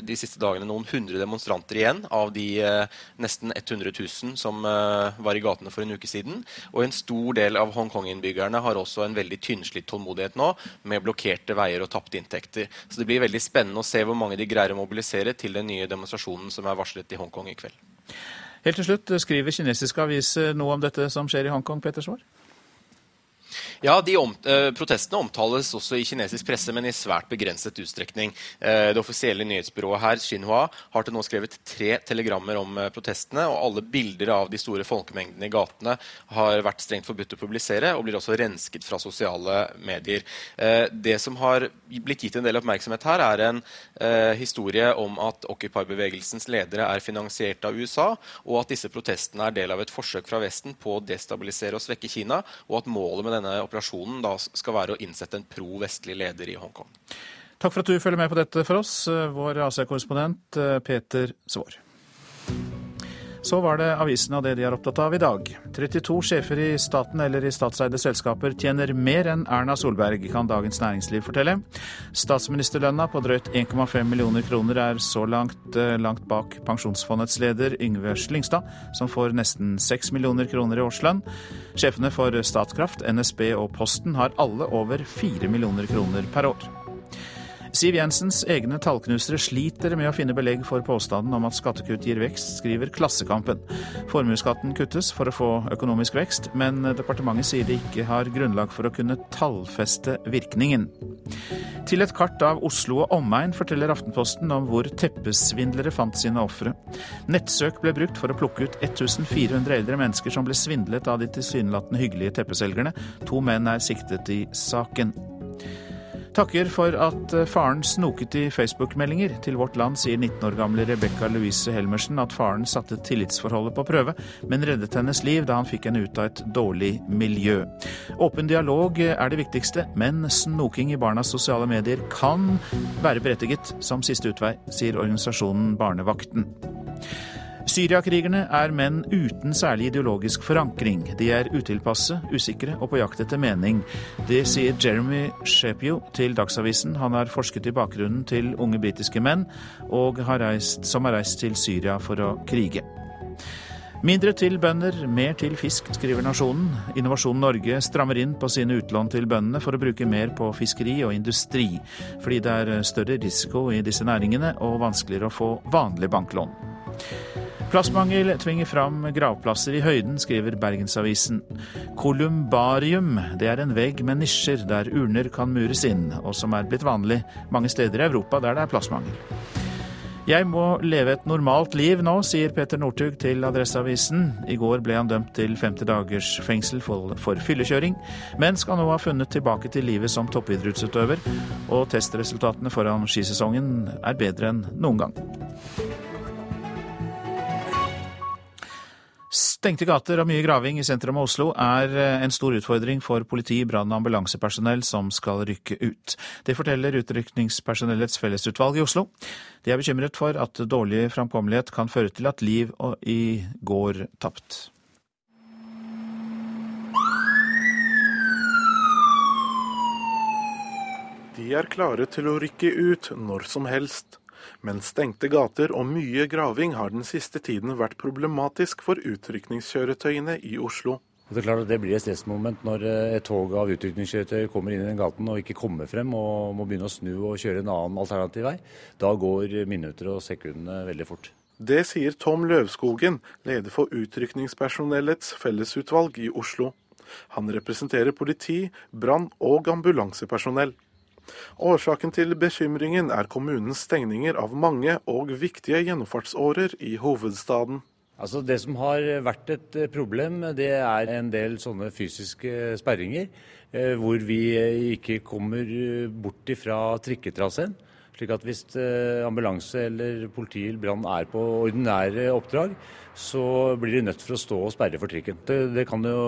Speaker 44: de siste dagene noen hundre demonstranter igjen av de eh, nesten 100 000 som eh, var i gatene for en uke siden. Og en stor del av Hongkong-innbyggerne har også en veldig tynnslitt tålmodighet nå med blokkerte veier og tapte inntekter. Så det blir veldig spennende å se hvor mange de greier å mobilisere til den nye demonstrasjonen som er varslet i Hongkong i kveld.
Speaker 1: Helt til slutt, skriver kinesiske aviser noe om dette som skjer i Hongkong, Peter Svaar?
Speaker 44: Ja, om, eh, Protestene omtales også i kinesisk presse, men i svært begrenset utstrekning. Eh, det offisielle nyhetsbyrået her, Xinhua, har til nå skrevet tre telegrammer om eh, protestene, og alle bilder av de store folkemengdene i gatene har vært strengt forbudt å publisere, og blir også rensket fra sosiale medier. Eh, det som har blitt gitt en del oppmerksomhet her, er en eh, historie om at Occupy-bevegelsens ledere er finansiert av USA, og at disse protestene er del av et forsøk fra Vesten på å destabilisere og svekke Kina, og at målet med denne operasjonen da skal være å innsette en pro-vestlig leder i Hongkong.
Speaker 1: Takk for at du følger med på dette for oss, vår Asia-korrespondent eh, Peter Svaar. Så var det avisene og det de er opptatt av i dag. 32 sjefer i staten eller i statseide selskaper tjener mer enn Erna Solberg, kan Dagens Næringsliv fortelle. Statsministerlønna på drøyt 1,5 millioner kroner er så langt, eh, langt bak Pensjonsfondets leder Yngve Slyngstad, som får nesten 6 millioner kroner i årslønn. Sjefene for Statkraft, NSB og Posten har alle over 4 millioner kroner per år. Siv Jensens egne tallknusere sliter med å finne belegg for påstanden om at skattekutt gir vekst, skriver Klassekampen. Formuesskatten kuttes for å få økonomisk vekst, men departementet sier det ikke har grunnlag for å kunne tallfeste virkningen. Til et kart av Oslo og omegn forteller Aftenposten om hvor teppesvindlere fant sine ofre. Nettsøk ble brukt for å plukke ut 1400 eldre mennesker som ble svindlet av de tilsynelatende hyggelige teppeselgerne. To menn er siktet i saken. Takker for at eh, faren snoket i Facebook-meldinger. Til Vårt Land sier 19 år gamle Rebekka Louise Helmersen at faren satte tillitsforholdet på prøve, men reddet hennes liv da han fikk henne ut av et dårlig miljø. Åpen dialog er det viktigste, men snoking i barnas sosiale medier kan være berettiget som siste utvei, sier organisasjonen Barnevakten. Syriakrigerne er menn uten særlig ideologisk forankring. De er utilpasse, usikre og på jakt etter mening. Det sier Jeremy Shepio til Dagsavisen. Han har forsket i bakgrunnen til unge britiske menn har reist, som har reist til Syria for å krige. Mindre til bønder, mer til fisk, skriver Nasjonen. Innovasjon Norge strammer inn på sine utlån til bøndene for å bruke mer på fiskeri og industri, fordi det er større risiko i disse næringene og vanskeligere å få vanlig banklån. Plassmangel tvinger fram gravplasser i høyden, skriver Bergensavisen. Kolumbarium det er en vegg med nisjer der urner kan mures inn, og som er blitt vanlig mange steder i Europa der det er plassmangel. Jeg må leve et normalt liv nå, sier Peter Northug til Adresseavisen. I går ble han dømt til 50 dagers fengsel for, for fyllekjøring, men skal nå ha funnet tilbake til livet som toppidrettsutøver, og testresultatene foran skisesongen er bedre enn noen gang. Stengte gater og mye graving i sentrum av Oslo er eh, en stor utfordring for politi, brann- og ambulansepersonell som skal rykke ut. Det forteller Utrykningspersonellets fellesutvalg i Oslo. De er bekymret for at dårlig framkommelighet kan føre til at liv i går tapt.
Speaker 45: De er klare til å rykke ut når som helst. Men stengte gater og mye graving har den siste tiden vært problematisk for utrykningskjøretøyene i Oslo.
Speaker 46: Det det blir et stressmoment når eh, et tog av utrykningskjøretøy kommer inn i den gaten og ikke kommer frem og må begynne å snu og kjøre en annen alternativ vei. Da går minutter og sekundene veldig fort.
Speaker 45: Det sier Tom Løvskogen, leder for Utrykningspersonellets fellesutvalg i Oslo. Han representerer politi, brann- og ambulansepersonell. Årsaken til bekymringen er kommunens stengninger av mange og viktige gjennomfartsårer i hovedstaden.
Speaker 46: Altså Det som har vært et problem, det er en del sånne fysiske sperringer. Eh, hvor vi ikke kommer bort ifra trikketraseen. Slik at hvis eh, ambulanse eller politi eller brann er på ordinære oppdrag, så blir de nødt for å stå og sperre for trikken. Det, det, kan jo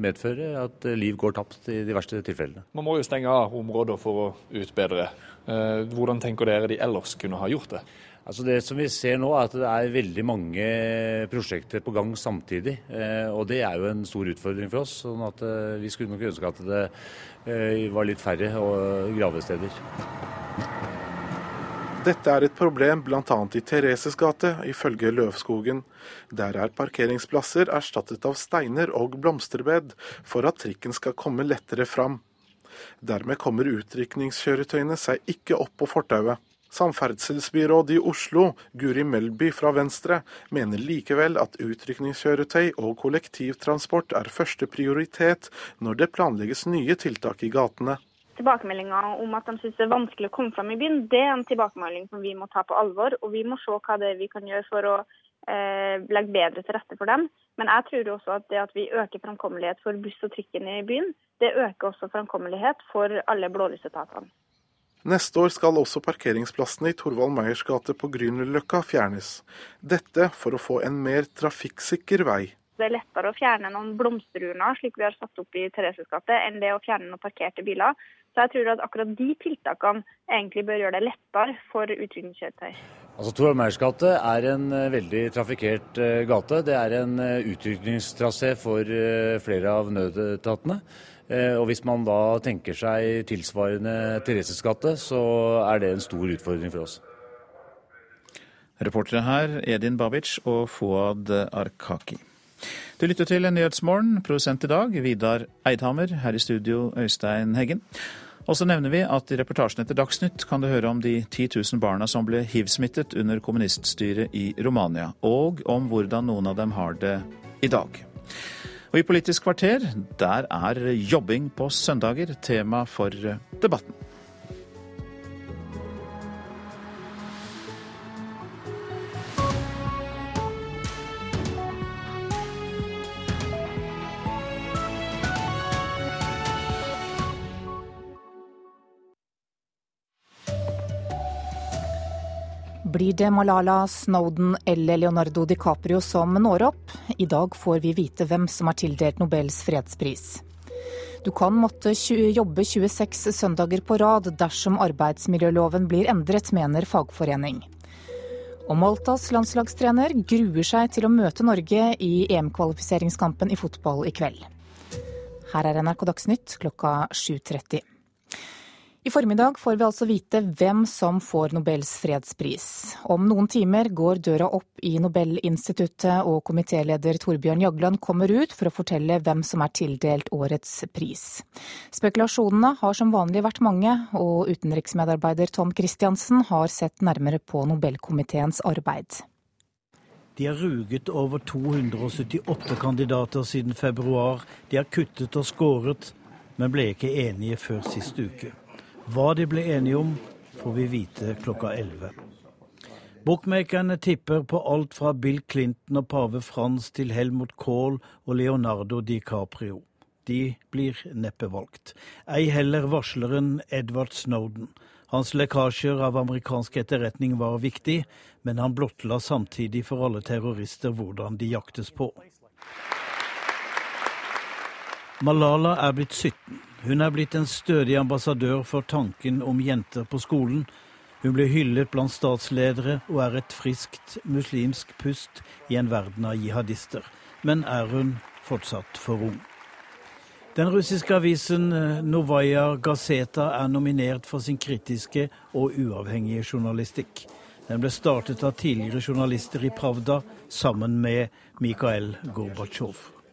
Speaker 46: medføre at liv går tapt i de verste tilfellene.
Speaker 47: Man må jo stenge av områder for å utbedre. Eh, hvordan tenker dere de ellers kunne ha gjort det?
Speaker 46: Altså Det som vi ser nå, er at det er veldig mange prosjekter på gang samtidig. Eh, og det er jo en stor utfordring for oss. sånn at vi skulle nok ønske at det var litt færre gravesteder.
Speaker 45: Dette er et problem bl.a. i Thereses gate, ifølge Løvskogen. Der er parkeringsplasser erstattet av steiner og blomsterbed for at trikken skal komme lettere fram. Dermed kommer utrykningskjøretøyene seg ikke opp på fortauet.
Speaker 43: Samferdselsbyråd i Oslo, Guri Melby fra Venstre, mener likevel at utrykningskjøretøy og kollektivtransport er første prioritet når det planlegges nye tiltak i gatene.
Speaker 48: Tilbakemeldinger om at de syns det er vanskelig å komme fram i byen, det er en tilbakemelding som vi må ta på alvor. Og vi må se hva det er vi kan gjøre for å eh, legge bedre til rette for dem. Men jeg tror også at det at vi øker framkommelighet for buss og trikken i byen, det øker også framkommelighet for alle blålysetatene.
Speaker 43: Neste år skal også parkeringsplassene i Torvald Meyers gate på Grünerløkka fjernes. Dette for å få en mer trafikksikker vei.
Speaker 48: Det er lettere å fjerne noen blomsterurner, slik vi har satt opp i Thereses gate, enn det å fjerne noen parkerte biler. Så jeg tror at akkurat de tiltakene egentlig bør gjøre det lettere for utrykningskjøretøy.
Speaker 46: Altså, Torvald Meyers gate er en eh, veldig trafikkert uh, gate. Det er en uh, utrykningstrasé for flere av nødetatene. Og Hvis man da tenker seg tilsvarende Thereses gate, så er det en stor utfordring for oss.
Speaker 1: Reportere her Edin Babic og Fouad Arkaki. Du lytter til Nyhetsmorgen, produsent i dag Vidar Eidhammer, her i studio Øystein Heggen. Og så nevner vi at i reportasjen etter Dagsnytt kan du høre om de 10 000 barna som ble hiv-smittet under kommuniststyret i Romania, og om hvordan noen av dem har det i dag. Og i Politisk kvarter, der er jobbing på søndager tema for debatten.
Speaker 26: Blir det Malala, Snowden eller Leonardo DiCaprio som når opp? I dag får vi vite hvem som er tildelt Nobels fredspris. Du kan måtte jobbe 26 søndager på rad dersom arbeidsmiljøloven blir endret, mener fagforening. Og Maltas landslagstrener gruer seg til å møte Norge i EM-kvalifiseringskampen i fotball i kveld. Her er NRK Dagsnytt klokka 7.30. I formiddag får vi altså vite hvem som får Nobels fredspris. Om noen timer går døra opp i Nobelinstituttet, og komitéleder Torbjørn Jagland kommer ut for å fortelle hvem som er tildelt årets pris. Spekulasjonene har som vanlig vært mange, og utenriksmedarbeider Tom Christiansen har sett nærmere på Nobelkomiteens arbeid.
Speaker 36: De har ruget over 278 kandidater siden februar. De har kuttet og skåret, men ble ikke enige før sist uke. Hva de ble enige om, får vi vite klokka 11. Bookmakerne tipper på alt fra Bill Clinton og pave Frans til Helmut Kohl og Leonardo DiCaprio. De blir neppe valgt. Ei heller varsleren Edward Snowden. Hans lekkasjer av amerikansk etterretning var viktig, men han blottla samtidig for alle terrorister hvordan de jaktes på. Malala er blitt 17. Hun er blitt en stødig ambassadør for tanken om jenter på skolen. Hun blir hyllet blant statsledere og er et friskt muslimsk pust i en verden av jihadister. Men er hun fortsatt for ung? Den russiske avisen eh, Novaja Gazeta er nominert for sin kritiske og uavhengige journalistikk. Den ble startet av tidligere journalister i Pravda sammen med Mikhail Gorbatsjov.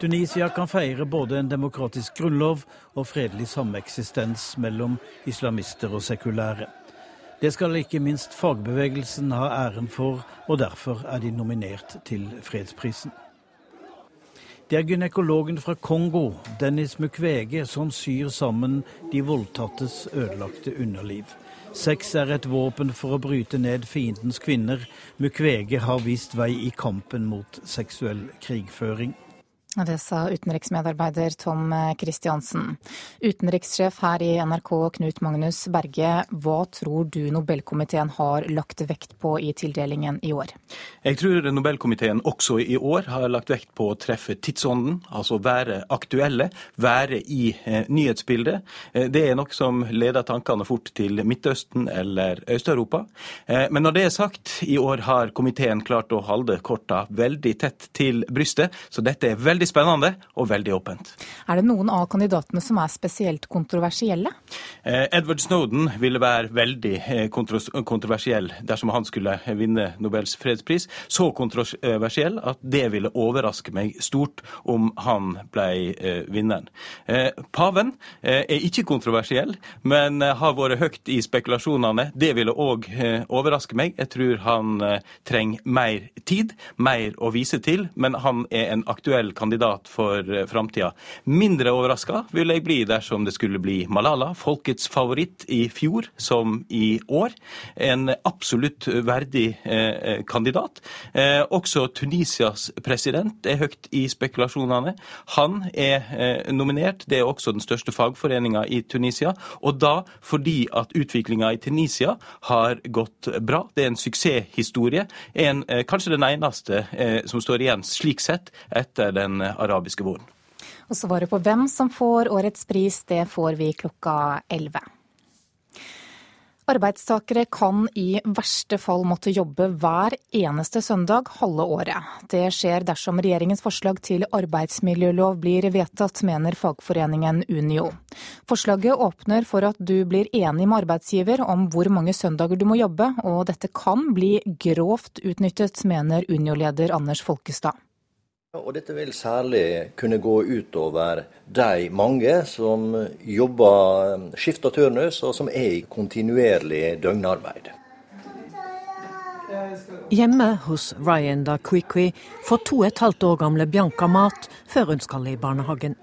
Speaker 36: Tunisia kan feire både en demokratisk grunnlov og fredelig sameksistens mellom islamister og sekulære. Det skal ikke minst fagbevegelsen ha æren for, og derfor er de nominert til fredsprisen. Det er gynekologen fra Kongo, Dennis Mukwege, som syr sammen de voldtattes ødelagte underliv. Sex er et våpen for å bryte ned fiendens kvinner. Mukwege har vist vei i kampen mot seksuell krigføring.
Speaker 26: Det sa utenriksmedarbeider Tom Kristiansen. Utenrikssjef her i NRK, Knut Magnus Berge. Hva tror du Nobelkomiteen har lagt vekt på i tildelingen i år?
Speaker 38: Jeg tror Nobelkomiteen også i år har lagt vekt på å treffe tidsånden. Altså være aktuelle, være i eh, nyhetsbildet. Eh, det er noe som leder tankene fort til Midtøsten eller Øst-Europa. Eh, men når det er sagt, i år har komiteen klart å holde korta veldig tett til brystet, så dette er veldig spennende og veldig åpent.
Speaker 26: Er det noen av kandidatene som er spesielt kontroversielle?
Speaker 38: Eh, Edward Snowden ville være veldig eh, kontroversiell dersom han skulle vinne Nobels fredspris. Så kontroversiell at det ville overraske meg stort om han ble vinneren. Paven er ikke kontroversiell, men har vært høyt i spekulasjonene. Det ville òg overraske meg. Jeg tror han trenger mer tid, mer å vise til, men han er en aktuell kandidat for eh, framtida. Mindre overraska vil jeg bli dersom det skulle bli Malala, folkets favoritt i fjor som i år. En absolutt verdig eh, kandidat. Eh, også Tunisias president er høyt i spekulasjonene. Han er nominert, det er også den største fagforeninga i Tunisia. Og da fordi at utviklinga i Tunisia har gått bra. Det er en suksesshistorie. En, kanskje den eneste som står igjen slik sett etter den arabiske våren.
Speaker 26: Og Svaret på hvem som får årets pris, det får vi klokka 11. Arbeidstakere kan i verste fall måtte jobbe hver eneste søndag halve året. Det skjer dersom regjeringens forslag til arbeidsmiljølov blir vedtatt, mener fagforeningen Unio. Forslaget åpner for at du blir enig med arbeidsgiver om hvor mange søndager du må jobbe, og dette kan bli grovt utnyttet, mener Unio-leder Anders Folkestad.
Speaker 28: Og dette vil særlig kunne gå utover de mange som jobber skift og turnus, og som er i kontinuerlig døgnarbeid.
Speaker 48: Hjemme hos Ryan da Kwikwi får to og et halvt år gamle Bianca mat før hun skal i barnehagen.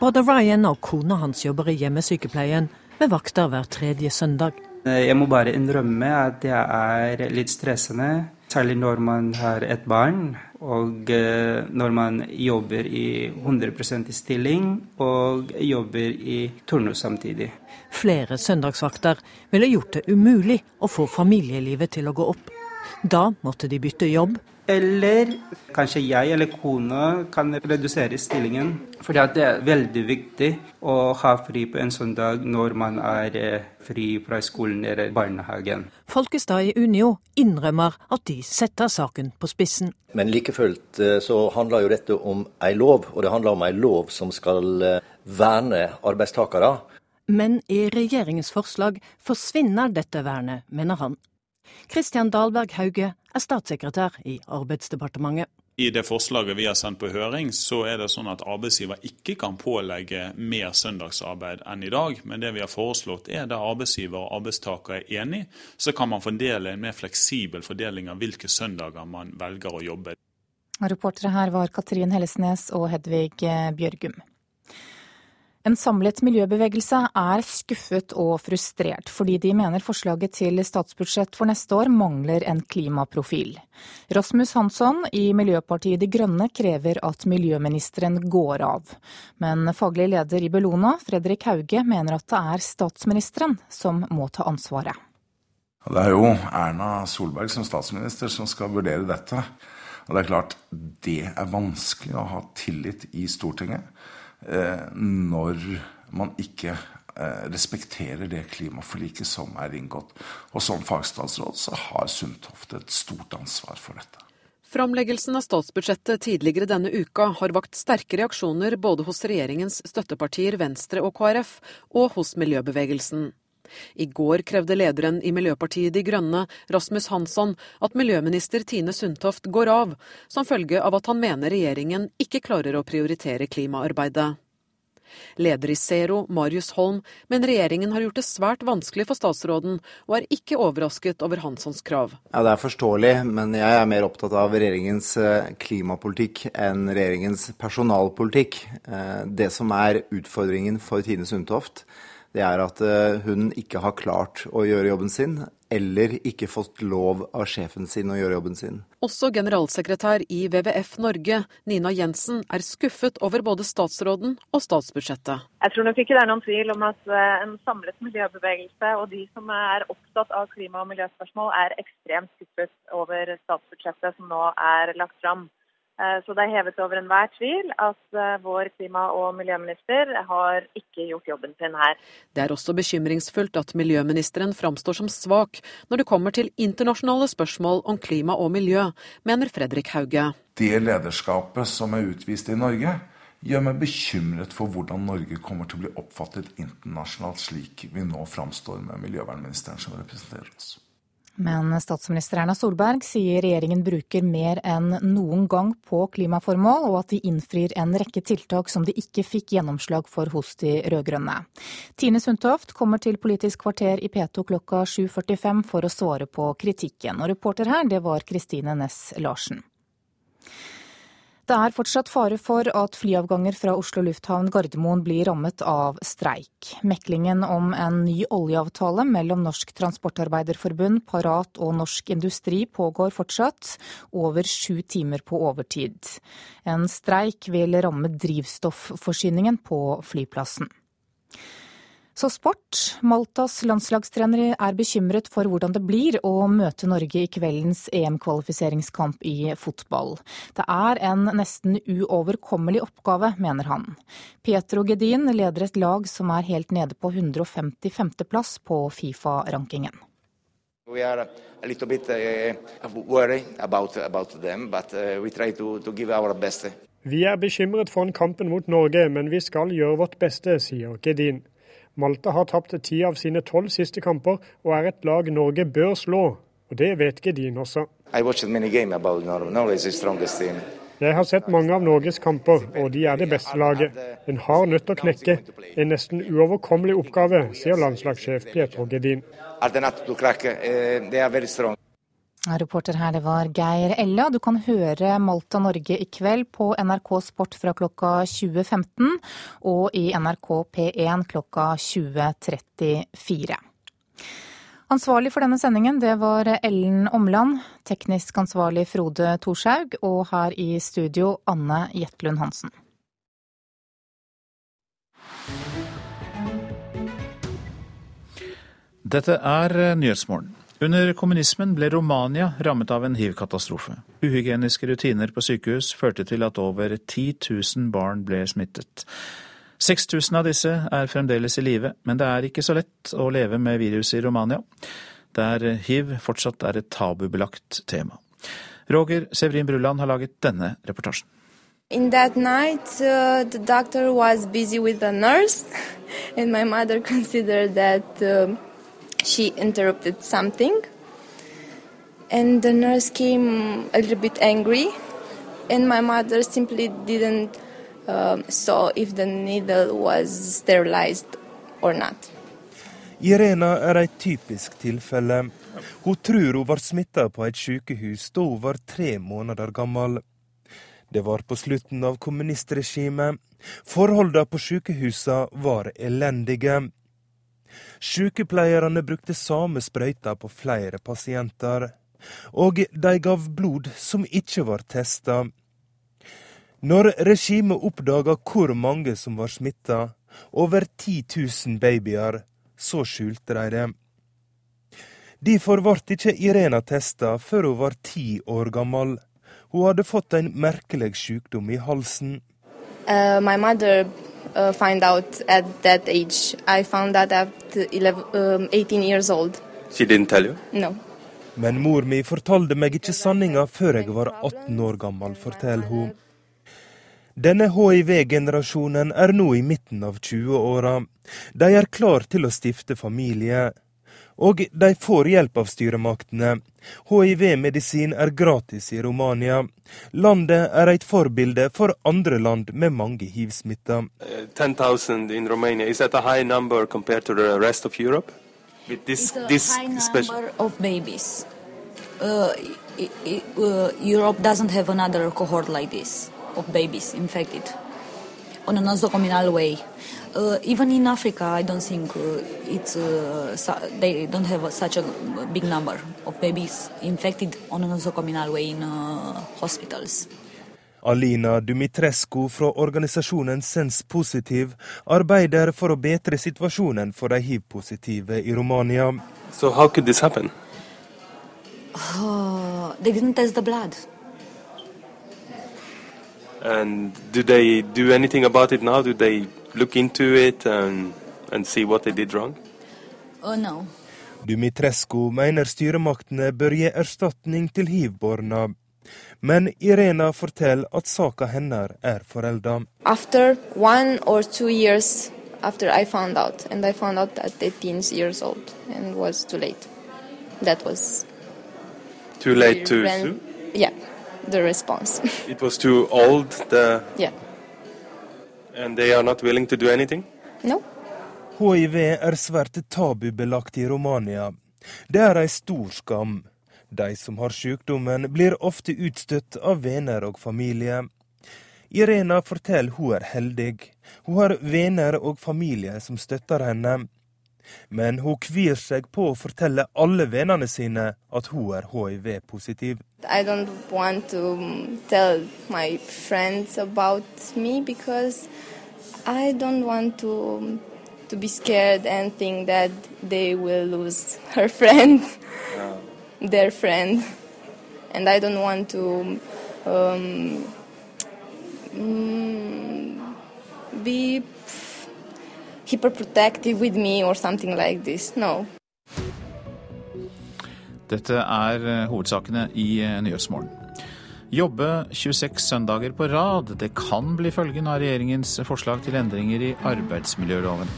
Speaker 48: Både Ryan og kona hans jobber i hjemmesykepleien med vakter hver tredje søndag.
Speaker 34: Jeg må bare innrømme at det er litt stressende, særlig når man har et barn. Og eh, når man jobber i 100 i stilling og jobber i turnus samtidig.
Speaker 48: Flere søndagsvakter ville gjort det umulig å få familielivet til å gå opp. Da måtte de bytte jobb
Speaker 34: eller kanskje jeg eller kona kan redusere stillingen. For det er veldig viktig å ha fri på en sånn dag når man er eh, fri fra skolen eller barnehagen.
Speaker 48: Folkestad i Unio innrømmer at de setter saken på spissen.
Speaker 28: Men like fullt eh, så handler jo dette om ei lov, og det handler om ei lov som skal eh, verne arbeidstakere.
Speaker 48: Men i regjeringens forslag forsvinner dette vernet, mener han. Kristian Dahlberg Hauge er statssekretær i Arbeidsdepartementet.
Speaker 33: I det forslaget vi har sendt på høring, så er det sånn at arbeidsgiver ikke kan pålegge mer søndagsarbeid enn i dag. Men det vi har foreslått er der arbeidsgiver og arbeidstaker er enig, så kan man fordele en mer fleksibel fordeling av hvilke søndager man velger å jobbe.
Speaker 26: Reportere her var Katrin Hellesnes og Hedvig Bjørgum. En samlet miljøbevegelse er skuffet og frustrert, fordi de mener forslaget til statsbudsjett for neste år mangler en klimaprofil. Rasmus Hansson i Miljøpartiet De Grønne krever at miljøministeren går av. Men faglig leder i Bellona, Fredrik Hauge, mener at det er statsministeren som må ta ansvaret.
Speaker 39: Det er jo Erna Solberg som statsminister som skal vurdere dette. Og det er klart, det er vanskelig å ha tillit i Stortinget. Eh, når man ikke eh, respekterer det klimaforliket som er inngått. Og som fagstatsråd så har Sundtoft et stort ansvar for dette.
Speaker 40: Framleggelsen av statsbudsjettet tidligere denne uka har vakt sterke reaksjoner både hos regjeringens støttepartier Venstre og KrF, og hos miljøbevegelsen. I går krevde lederen i Miljøpartiet De Grønne, Rasmus Hansson, at miljøminister Tine Sundtoft går av, som følge av at han mener regjeringen ikke klarer å prioritere klimaarbeidet. Leder i Zero, Marius Holm, men regjeringen har gjort det svært vanskelig for statsråden, og er ikke overrasket over Hanssons krav.
Speaker 41: Ja, Det er forståelig, men jeg er mer opptatt av regjeringens eh, klimapolitikk enn regjeringens personalpolitikk. Eh, det som er utfordringen for Tine Sundtoft, det er at eh, hun ikke har klart å gjøre jobben sin, eller ikke fått lov av sjefen sin å gjøre jobben sin.
Speaker 40: Også generalsekretær i WWF Norge, Nina Jensen, er skuffet over både statsråden og statsbudsjettet.
Speaker 42: Jeg tror nok ikke det er noen tvil om at eh, en samlet miljøbevegelse og de som er opptatt av klima- og miljøspørsmål, er ekstremt skuffet over statsbudsjettet som nå er lagt fram. Eh, så det er hevet over enhver tvil at eh, vår klima- og miljøminister har ikke gjort jobben sin her.
Speaker 40: Det er også bekymringsfullt at miljøministeren framstår som svak når det kommer til internasjonale spørsmål om klima og miljø, mener Fredrik Hauge.
Speaker 39: Det lederskapet som er utvist i Norge, gjør meg bekymret for hvordan Norge kommer til å bli oppfattet internasjonalt, slik vi nå framstår med miljøvernministeren som representerer oss.
Speaker 26: Men statsminister Erna Solberg sier regjeringen bruker mer enn noen gang på klimaformål, og at de innfrir en rekke tiltak som de ikke fikk gjennomslag for hos de rød-grønne. Tine Sundtoft kommer til Politisk kvarter i P2 klokka 7.45 for å svare på kritikken. Og reporter her, det var Kristine Næss Larsen. Det er fortsatt fare for at flyavganger fra Oslo lufthavn Gardermoen blir rammet av streik. Meklingen om en ny oljeavtale mellom Norsk Transportarbeiderforbund, Parat og Norsk Industri pågår fortsatt, over sju timer på overtid. En streik vil ramme drivstofforsyningen på flyplassen. Så sport. Maltas landslagstrenere er bekymret for hvordan det blir å møte Norge i kveldens EM-kvalifiseringskamp i fotball. Det er en nesten uoverkommelig oppgave, mener han. Pietro Gedin leder et lag som er helt nede på 155.-plass på Fifa-rankingen.
Speaker 49: We are a little bit uh, worried about, about them, but uh, we try to, to give our best.
Speaker 50: Vi er bekymret for kampen mot Norge, men vi skal gjøre vårt beste, sier Gedin. Malta har tapt ti av sine tolv siste kamper, og er et lag Norge bør slå. Og det vet Gedin også. Jeg har sett mange av Norges kamper, og de er det beste laget. En hard til å knekke. En nesten uoverkommelig oppgave, sier landslagssjef Pietro Gedin.
Speaker 26: Reporter her, det var Geir Ella. Du kan høre Malta-Norge i kveld på NRK Sport fra klokka 20.15 og i NRK P1 klokka 20.34. Ansvarlig for denne sendingen det var Ellen Omland, teknisk ansvarlig Frode Thorshaug og her i studio Anne Jetlund Hansen.
Speaker 1: Dette er Nyhetsmorgen. Under kommunismen ble Romania rammet av en hiv-katastrofe. Uhygieniske rutiner på sykehus førte til at over 10 000 barn ble smittet. 6000 av disse er fremdeles i live, men det er ikke så lett å leve med viruset i Romania, der hiv fortsatt er et tabubelagt tema. Roger Severin Brulland har laget denne reportasjen.
Speaker 51: In that night, uh, the busy with the nurse, and my mother considered that uh, she interrupted something. And the nurse came a little bit angry, and my mother simply didn't uh, saw if the needle was sterilized or not.
Speaker 52: Irena er et typisk tilfelle. Hun tror hun var smitta på et sykehus da hun var tre måneder gammel. Det var på slutten av kommunistregimet. Forholdene på sykehusene var elendige. Sykepleierne brukte samme sprøyta på flere pasienter. Og de gav blod som ikke var testa. Når regimet oppdaga hvor mange som var smitta, over 10 000 babyer, så skjulte de det. Derfor ble ikke Irena testa før hun var ti år gammel. Hun hadde fått en merkelig sykdom i halsen.
Speaker 51: Uh, uh, find out at that age. I found out at 11, um, 18 years old.
Speaker 52: She didn't tell you?
Speaker 51: No.
Speaker 52: Men mor mi fortalte meg ikke sanninga før jeg var 18 år gammel, forteller hun. Denne hiv-generasjonen er nå i midten av 20-åra. De er klar til å stifte familie. Og de får hjelp av styremaktene. Hiv-medisin er gratis i Romania. Landet er et forbilde for andre land med mange hiv-smitta.
Speaker 53: Uh, 10,000 Romania, is that a high number compared to the rest of Europe?
Speaker 51: With this, this high special... number of babies. Uh, uh, Europe doesn't have another cohort like this of babies infected on a nosocomial way. Uh, even in Africa, I don't think uh, it's uh, they don't have such a big number of babies infected on a nosocomial way in uh, hospitals.
Speaker 52: Alina Dumitrescu fra organisasjonen Sens Positiv arbeider for å bedre situasjonen for de hiv-positive i Romania.
Speaker 53: So how could this happen?
Speaker 51: Uh, they didn't test the blood.
Speaker 53: And do they do anything about it now? Do they look into it and, and see what they did wrong?
Speaker 51: Oh no.
Speaker 52: Dumitrescu mener styremaktene bør gi erstatning til hiv-borna. Men Irena forteller at saka hennes er forelda.
Speaker 54: After one or two years after I found out, and I found out at 18 years old, and it was too late. That was
Speaker 53: Too late to
Speaker 54: ran- Yeah, the response.
Speaker 53: It was too old, the,
Speaker 54: yeah.
Speaker 53: And they are not willing to do anything?
Speaker 54: No.
Speaker 52: Hiv er svært tabubelagt i Romania. Det er ei stor skam. De som har sykdommen, blir ofte utstøtt av venner og familie. Irena forteller hun er heldig. Hun har venner og familie som støtter henne. Men hun kvir seg på å fortelle alle vennene sine at hun er hiv-positiv.
Speaker 54: I don't want to tell my friends about me because I don't want to to be scared and think that they will lose her friend, their friend, and I don't want to um, mm, be hyperprotective with me or something like this. No.
Speaker 1: Dette er eh, hovedsakene i eh, Nyhetsmorgen. Jobbe 26 søndager på rad. Det kan bli følgen av regjeringens forslag til endringer i arbeidsmiljøloven.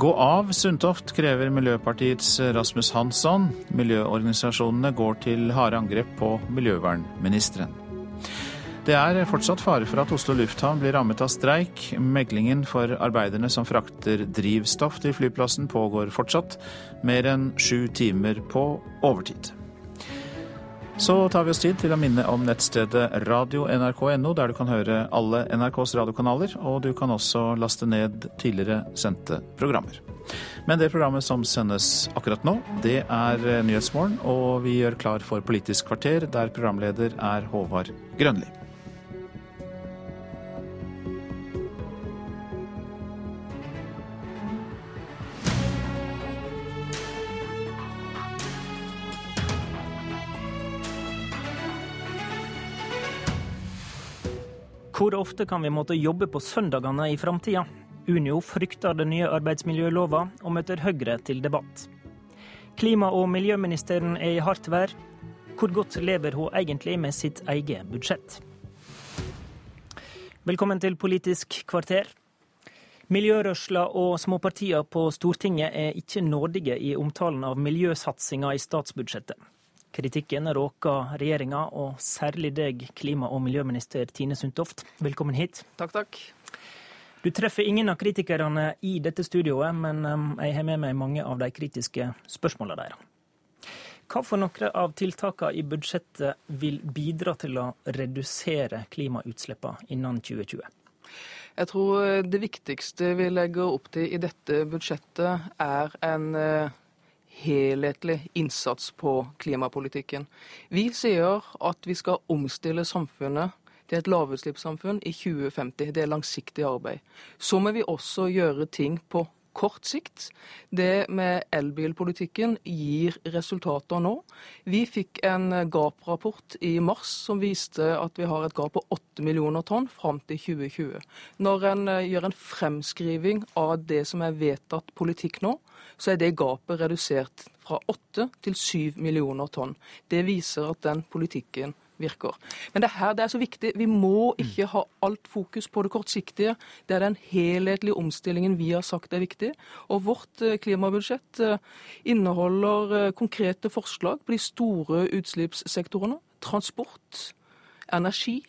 Speaker 1: Gå av Sundtoft, krever Miljøpartiets Rasmus Hansson. Miljøorganisasjonene går til harde angrep på miljøvernministeren. Det er fortsatt fare for at Oslo lufthavn blir rammet av streik. Meglingen for arbeiderne som frakter drivstoff til flyplassen pågår fortsatt, mer enn sju timer på overtid. Så tar vi oss tid til å minne om nettstedet radio.nrk.no, der du kan høre alle NRKs radiokanaler, og du kan også laste ned tidligere sendte programmer. Men det programmet som sendes akkurat nå, det er Nyhetsmorgen, og vi gjør klar for Politisk kvarter, der programleder er Håvard Grønli.
Speaker 55: Hvor ofte kan vi måtte jobbe på søndagene i framtida? Unio frykter den nye arbeidsmiljølova og møter Høyre til debatt. Klima- og miljøministeren er i hardt vær. Hvor godt lever hun egentlig med sitt eget budsjett? Velkommen til Politisk kvarter. Miljørørsla og småpartier på Stortinget er ikke nådige i omtalen av miljøsatsinga i statsbudsjettet. Kritikken råker regjeringa, og særlig deg, klima- og miljøminister Tine Sundtoft. Velkommen hit.
Speaker 56: Takk, takk.
Speaker 55: Du treffer ingen av kritikerne i dette studioet, men um, jeg har med meg mange av de kritiske spørsmåla deres. Hva for noen av tiltakene i budsjettet vil bidra til å redusere klimautslippene innen 2020?
Speaker 56: Jeg tror det viktigste vi legger opp til i dette budsjettet, er en eh, helhetlig innsats på klimapolitikken. Vi sier at vi skal omstille samfunnet til et lavutslippssamfunn i 2050. Det er langsiktig arbeid. Så må vi også gjøre ting på kort sikt. Det med elbilpolitikken gir resultater nå. Vi fikk en gap-rapport i mars som viste at vi har et gap på 8 millioner tonn fram til 2020. Når en eh, gjør en fremskriving av det som er vedtatt politikk nå, så er det gapet redusert fra 8 til 7 millioner tonn. Det viser at den politikken virker. Men det her det er så viktig. Vi må ikke ha alt fokus på det kortsiktige. Det er den helhetlige omstillingen vi har sagt er viktig. Og vårt eh, klimabudsjett eh, inneholder eh, konkrete forslag på de store utslippssektorene. Transport, energi,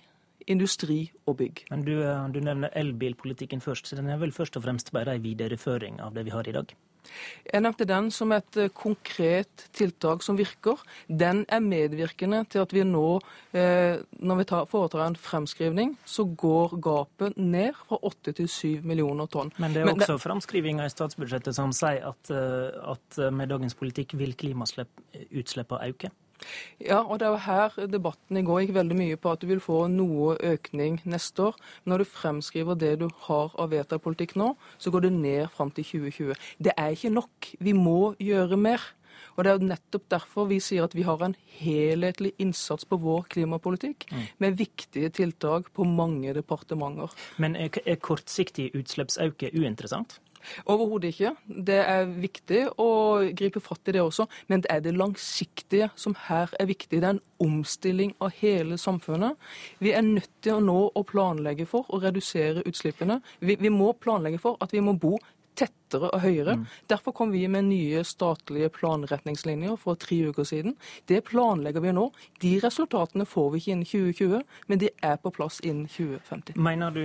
Speaker 56: industri og bygg.
Speaker 55: Men du, du nevner elbilpolitikken først, så den er vel først og fremst bare en videreføring av det vi har i dag?
Speaker 56: Jeg nevnte den som et eh, konkret tiltak som virker. Den er medvirkende til at vi nå, eh, når vi tar, foretar en fremskrivning, så går gapet ned fra 8 til 7 millioner tonn.
Speaker 55: Men det er også framskrivinger i statsbudsjettet som sier at, eh, at med dagens politikk vil klimautslippene øke?
Speaker 56: Ja, og det er jo her debatten i går gikk veldig mye på at du vil få noe økning neste år. Men når du fremskriver det du har av vedtatt politikk nå, så går det ned fram til 2020. Det er ikke nok. Vi må gjøre mer. Og Det er jo nettopp derfor vi sier at vi har en helhetlig innsats på vår klimapolitikk, mm. med viktige tiltak på mange departementer.
Speaker 55: Men er, er kortsiktig utslippsøkning uinteressant?
Speaker 56: Overhodet ikke. Det er viktig å gripe fatt i det også, men det er det langsiktige som her er viktig. Det er en omstilling av hele samfunnet. Vi er nødt til å nå å planlegge for å redusere utslippene. Vi, vi må planlegge for at vi må bo tettere og høyere. Mm. Derfor kom vi med nye statlige planretningslinjer for tre uker siden. Det planlegger vi nå. De resultatene får vi ikke innen 2020, men de er på plass innen 2050.
Speaker 55: Mener du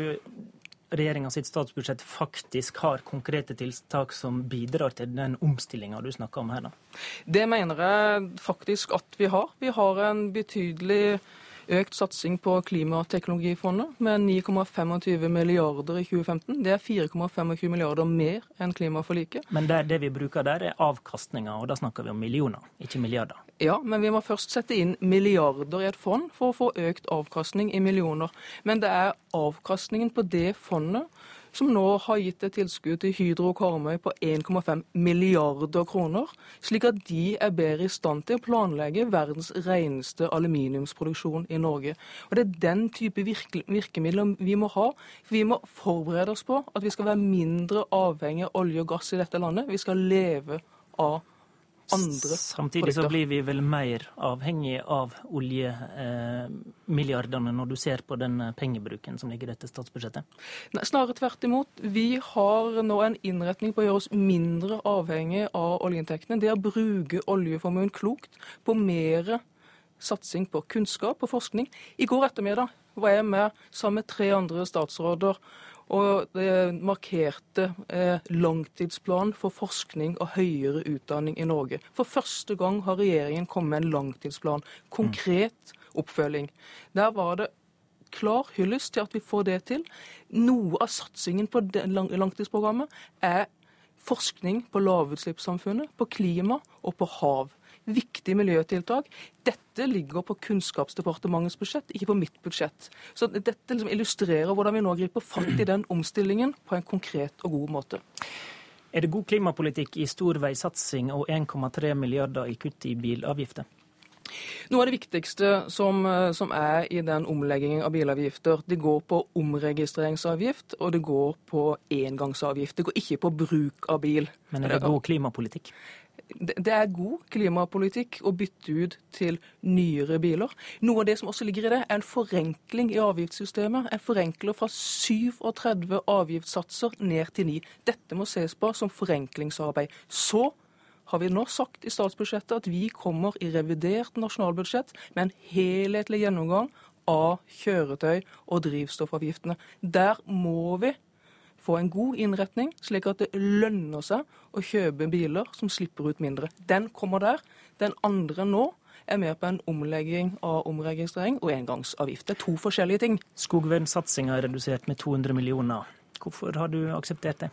Speaker 55: regjeringa sitt statsbudsjett faktisk har konkrete tiltak som bidrar til den omstillinga du snakker om her? da?
Speaker 56: Det mener jeg faktisk at vi har. Vi har en betydelig økt satsing på Klimateknologifondet med 9,25 milliarder i 2015. Det er 4,25 milliarder mer enn klimaforliket.
Speaker 55: Men det, det vi bruker der, er avkastninga, og da snakker vi om millioner, ikke milliarder.
Speaker 56: Ja, men vi må først sette inn milliarder i et fond for å få økt avkastning i millioner. Men det er avkastningen på det fondet som nå har gitt et tilskudd til Hydro Karmøy på 1,5 milliarder kroner, slik at de er bedre i stand til å planlegge verdens reneste aluminiumsproduksjon i Norge. Og Det er den type virkemidler vi må ha. Vi må forberede oss på at vi skal være mindre avhengig av olje og gass i dette landet. Vi skal leve av andre
Speaker 55: Samtidig så blir vi vel mer avhengig av oljemilliardene når du ser på den pengebruken som ligger i dette statsbudsjettet?
Speaker 56: Nei, snarere tvert imot. Vi har nå en innretning på å gjøre oss mindre avhengig av oljeinntektene. Det å bruke oljeformuen klokt på mer satsing på kunnskap og forskning. I går ettermiddag var jeg med sammen med tre andre statsråder og det markerte eh, langtidsplanen for forskning og høyere utdanning i Norge. For første gang har regjeringen kommet med en langtidsplan. Konkret oppfølging. Der var det klar hyllest til at vi får det til. Noe av satsingen på langtidsprogrammet er forskning på lavutslippssamfunnet, på klima og på hav viktige miljøtiltak. Dette ligger på Kunnskapsdepartementets budsjett, ikke på mitt budsjett. Så Dette liksom illustrerer hvordan vi nå griper fatt i den omstillingen på en konkret og god måte.
Speaker 55: Er det god klimapolitikk i stor veisatsing og 1,3 milliarder i kutt i bilavgifter?
Speaker 56: Noe av det viktigste som, som, er i den omleggingen av bilavgifter, det går på omregistreringsavgift og det går på engangsavgift. Det går ikke på bruk av bil.
Speaker 55: Men er det god klimapolitikk?
Speaker 56: Det er god klimapolitikk å bytte ut til nyere biler. Noe av det som også ligger i det, er en forenkling i avgiftssystemet. En forenkler fra 37 avgiftssatser ned til 9. Dette må ses på som forenklingsarbeid. Så har vi nå sagt i statsbudsjettet at vi kommer i revidert nasjonalbudsjett med en helhetlig gjennomgang av kjøretøy og drivstoffavgiftene. Der må vi få en god innretning, slik at det lønner seg å kjøpe biler som slipper ut mindre. Den kommer der. Den andre nå er med på en omlegging av omregistrering og engangsavgift. Det er to forskjellige ting.
Speaker 55: Skogvernsatsinga er redusert med 200 millioner. Hvorfor har du akseptert det?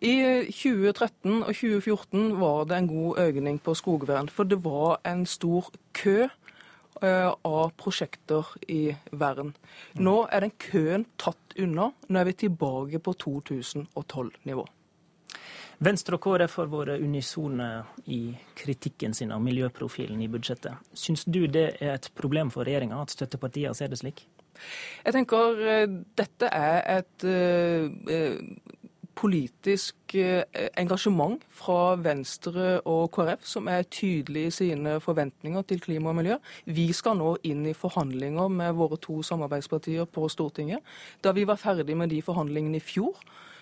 Speaker 56: I 2013 og 2014 var det en god økning på skogvern, for det var en stor kø av prosjekter i verden. Nå er den køen tatt unna. Nå er vi tilbake på 2012-nivå.
Speaker 55: Venstre og KrF har vært unisone i kritikken sin av miljøprofilen i budsjettet. Syns du det er et problem for regjeringa at støttepartiene ser det slik?
Speaker 56: Jeg tenker eh, dette er et uh, politisk eh, engasjement fra Venstre og KrF som er tydelig i sine forventninger til klima og miljø. Vi skal nå inn i forhandlinger med våre to samarbeidspartier på Stortinget. Da vi var ferdig med de forhandlingene i fjor,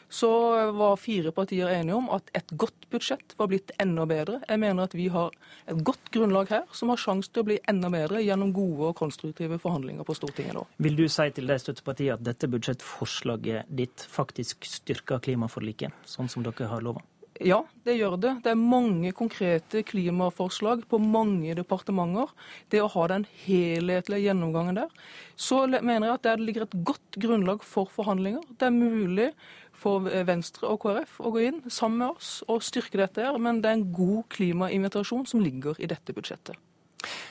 Speaker 56: så var fire partier enige om at et godt budsjett var blitt enda bedre. Jeg mener at vi har et godt grunnlag her som har sjanse til å bli enda bedre gjennom gode og konstruktive forhandlinger på Stortinget nå.
Speaker 55: Vil du si til de støttepartiene at dette budsjettforslaget ditt faktisk styrker klimaforliket, sånn som dere har lova?
Speaker 56: Ja, det gjør det. Det er mange konkrete klimaforslag på mange departementer. Det å ha den helhetlige gjennomgangen der. Så mener jeg at der ligger et godt grunnlag for forhandlinger. Det er mulig for Venstre og KrF å gå inn sammen med oss og styrke dette. her, Men det er en god klimainvitasjon som ligger i dette budsjettet.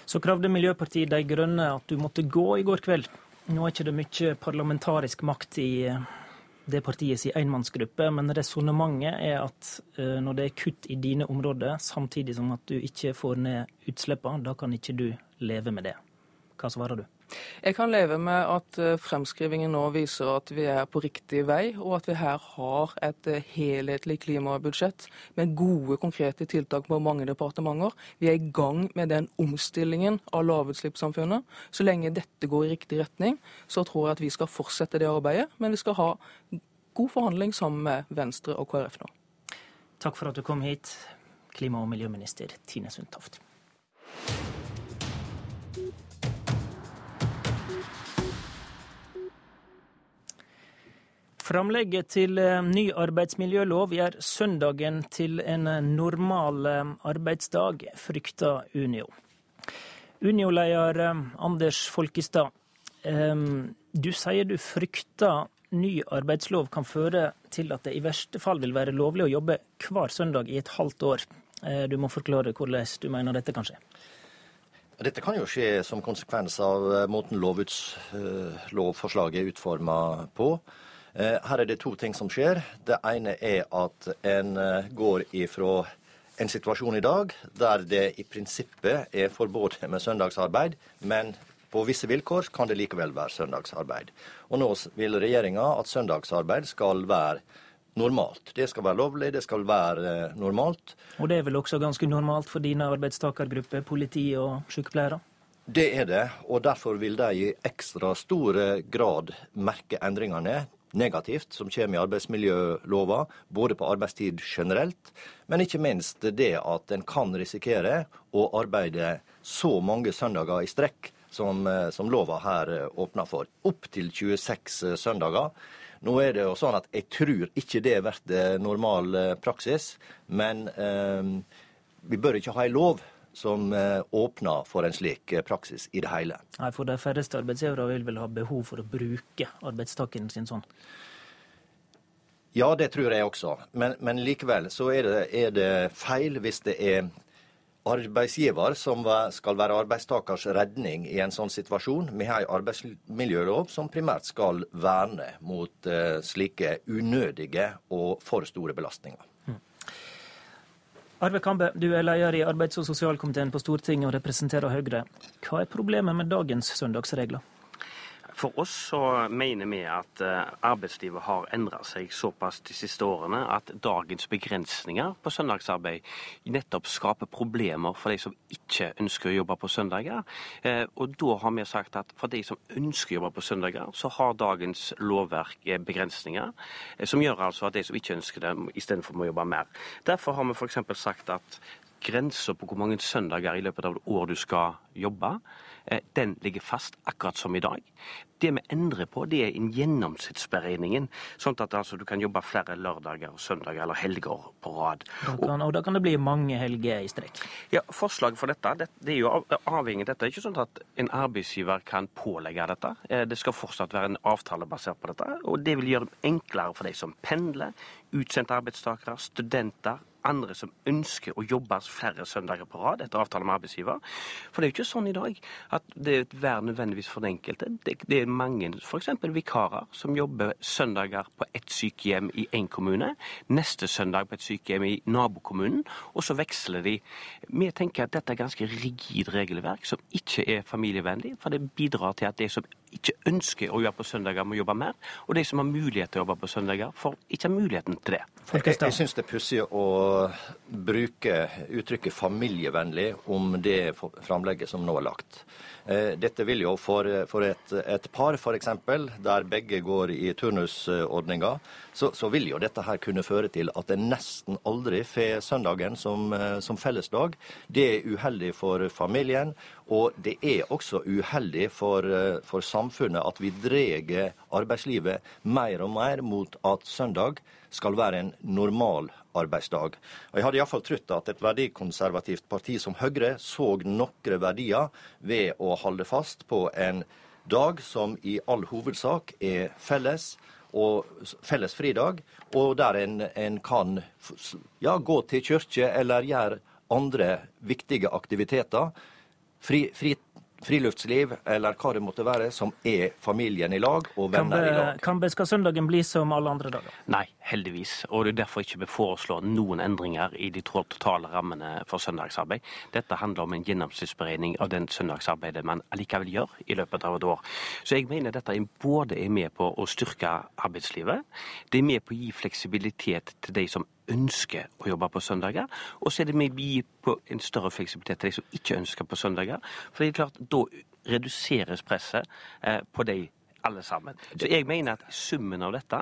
Speaker 55: Så kravde Miljøpartiet De Grønne at du måtte gå i går kveld. Nå er ikke det mye parlamentarisk makt i det partiet sin enmannsgruppe, men resonnementet er at uh, når det er kutt i dine områder, samtidig som at du ikke får ned utslippene, da kan ikke du leve med det. Hva svarer du?
Speaker 56: Jeg kan leve med at eh, fremskrivingen nå viser at vi er på riktig vei, og at vi her har et eh, helhetlig klimabudsjett med gode, konkrete tiltak på mange departementer. Vi er i gang med den omstillingen av lavutslippssamfunnet. Så lenge dette går i riktig retning, så tror jeg at vi skal fortsette det arbeidet. Men vi skal ha god forhandling sammen med Venstre og KrF nå.
Speaker 55: Takk for at du kom hit, klima- og miljøminister Tine Sundtoft. Framlegget til eh, ny arbeidsmiljølov gjør søndagen til en eh, normal eh, arbeidsdag, frykter Unio. Unio-leder Anders Folkestad, du sier du frykter ny arbeidslov kan føre til at det i verste fall vil være lovlig å jobbe hver søndag i et halvt år. Du må forklare hvordan du mener dette kan skje.
Speaker 28: Dette kan jo skje som konsekvens av måten lovforslaget er utforma på. Eh, her er det to ting som skjer. Det ene er at en eh, går ifra en situasjon i dag der det i prinsippet er forbudt med søndagsarbeid, men på visse vilkår kan det likevel være søndagsarbeid. Og nå vil regjeringa at søndagsarbeid skal være normalt. Det skal være lovlig, det skal være eh, normalt.
Speaker 55: Og det er vel også ganske normalt for dine arbeidstakergrupper, politi og sykepleiere?
Speaker 28: Det er det, og derfor vil de i ekstra stor grad merke endringene negativt som kommer i arbeidsmiljølova, både på arbeidstid generelt, men ikke minst det at en kan risikere å arbeide så mange søndager i strekk som, eh, som lova her eh, åpner for. Opptil 26 eh, søndager. Nå er det jo sånn at jeg tror ikke det blir normal praksis, men eh, vi bør ikke ha en lov som eh, åpner for en slik eh, praksis i det hele.
Speaker 55: Nei, For de færreste arbeidsgivere vil vel ha behov for å bruke arbeidstakeren sin sånn?
Speaker 28: Ja, det tror jeg også. Men, men likevel så er det, er det, feil hvis det er arbeidsgiver som skal være arbeidstakers redning i en sånn situasjon. Vi har en arbeidsmiljølov som primært skal verne mot uh, slike unødige og for store belastninger.
Speaker 55: Arve Kambe, du er leder i arbeids- og sosialkomiteen på Stortinget og representerer Høyre. Hva er problemet med dagens søndagsregler?
Speaker 57: For oss så mener vi at eh, arbeidslivet har endra seg såpass de siste årene at dagens begrensninger på søndagsarbeid nettopp skaper problemer for de som ikke ønsker å jobbe på søndager. Eh, og da har vi sagt at for de som ønsker å jobbe på søndager, så har dagens lovverk eh, begrensninger som gjør altså at de som ikke ønsker det, istedenfor må jobbe mer. Derfor har vi f.eks. sagt at grensa på hvor mange søndager i løpet av et år du skal jobbe, den ligger fast, akkurat som i dag. Det vi endrer på, det er gjennomsnittsberegningen. Sånn at altså, du kan jobbe flere lørdager, søndager eller helger på rad.
Speaker 55: Da kan, og da kan det bli mange helger i strekk?
Speaker 57: Ja, Forslaget for dette det, det er jo avhengig av dette. Det er ikke sånn at en arbeidsgiver kan pålegge dette. Eh, det skal fortsatt være en avtale basert på dette. Og det vil gjøre det enklere for de som pendler, utsendte arbeidstakere, studenter, andre som ønsker å jobbe flere søndager på rad etter avtale med arbeidsgiver. For det er jo ikke sånn i dag at det er et vær nødvendigvis for den enkelte. Det, det er mange, f.eks. vikarer, som jobber søndager på ett sykehjem i én kommune, neste søndag på et sykehjem i nabokommunen, og så veksler de. Vi tenker at dette er ganske rigid regelverk som ikke er familievennlig, for det bidrar til at de som ikke ønsker å jobbe på søndager, må jobbe mer. Og de som har mulighet til å jobbe på søndager, får ikke muligheten til det.
Speaker 28: Jeg, jeg syns det er pussig å bruke uttrykket 'familievennlig' om det framlegget som nå er lagt. Eh, dette vil jo for, for et, et, par f.eks., der begge går i turnusordninga, så, så, vil jo dette her kunne føre til at en nesten aldri får søndagen som, eh, som fellesdag. Det er uheldig for familien, og det er også uheldig for, eh, for samfunnet at vi drar arbeidslivet mer og mer mot at søndag skal være en normal arbeidsdag. Og Jeg hadde iallfall trodd at et verdikonservativt parti som Høyre så noen verdier ved å holde fast på en dag som i all hovedsak er felles, og felles fridag, og der en, en kan ja, gå til kirke eller gjøre andre viktige aktiviteter. Fri, fri, friluftsliv eller hva det måtte være, som er familien i lag og venner i lag.
Speaker 55: Kambe, skal søndagen bli som alle andre dager?
Speaker 57: Nei, heldigvis. Og det er derfor ikke vi foreslår noen endringer i de totale rammene for søndagsarbeid. Dette handler om en gjennomsnittsberegning av den søndagsarbeidet man allikevel gjør i løpet av et år. Så jeg mener dette både er med på å styrke arbeidslivet, det er med på å gi fleksibilitet til de som ønsker å jobbe på søndager. Og så er det med å gi på en større fleksibilitet til de som ikke ønsker på søndager. For det er klart, da reduseres presset eh, på de alle sammen. Så jeg mener at summen av dette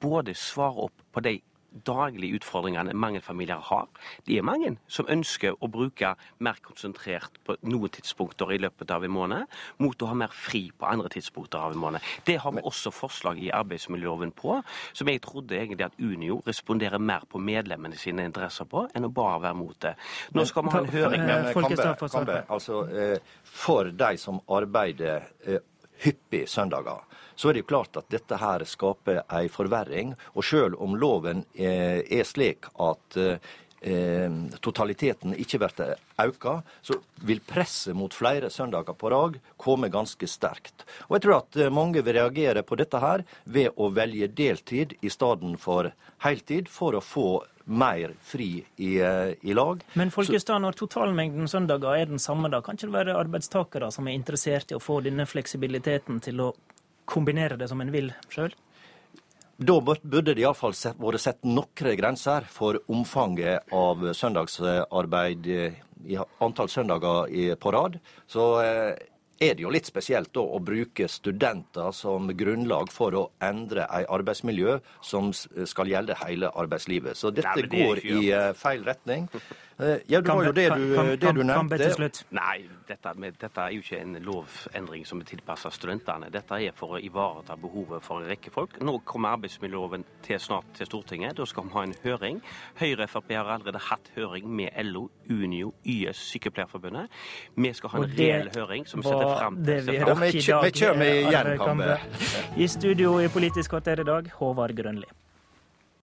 Speaker 57: både svarer opp på de daglige utfordringene mange familier har. Det er mange som ønsker å bruke mer konsentrert på noen tidspunkter i løpet av en måned, mot å ha mer fri på andre tidspunkter av en måned. Det har vi også forslag i arbeidsmiljøloven på, som jeg trodde egentlig at Unio responderer mer på medlemmene sine interesser på, enn å bare være mot det. Nå skal vi ha en høring
Speaker 28: Men, Kambe, Kambe, altså, eh, For de som arbeider eh, hyppig søndager, så er det jo klart at dette her skaper ei forverring. Og sjøl om loven er slik at eh, totaliteten ikke blir auka, så vil presset mot flere søndager på rad komme ganske sterkt. Og jeg tror at eh, mange vil reagere på dette her ved å velge deltid i stedet for heltid, for å få mer fri i, eh, i lag.
Speaker 55: Men Folkestad, når totalmengden søndager er den samme, da kan ikke det være arbeidstakere som er interessert i å få denne fleksibiliteten til å kombinere det som en vil sjøl?
Speaker 28: Da burde det iallfall vært sett noen grenser for omfanget av søndagsarbeid i antall søndager på rad. Så eh, er det jo litt spesielt å bruke studenter som grunnlag for å endre ei arbeidsmiljø som skal gjelde hele arbeidslivet. Så dette Nei, det går i eh, feil retning. Eh, ja, det var jo det du, kan, det du nevnte.
Speaker 57: Nei, dette, dette, er jo ikke en lovendring som er tilpasset studentene. Dette er for å ivareta behovet for en rekke folk. Nå kommer arbeidsmiljøloven til snart til Stortinget. Da skal vi ha en høring. Høyre og Frp har allerede hatt høring med LO, Unio, YS, Sykepleierforbundet. Vi skal ha en reell høring som setter fram
Speaker 55: til vi kjører i. Vi igjen, Kambe. I studio i Politisk kvarter i dag, Håvard Grønli.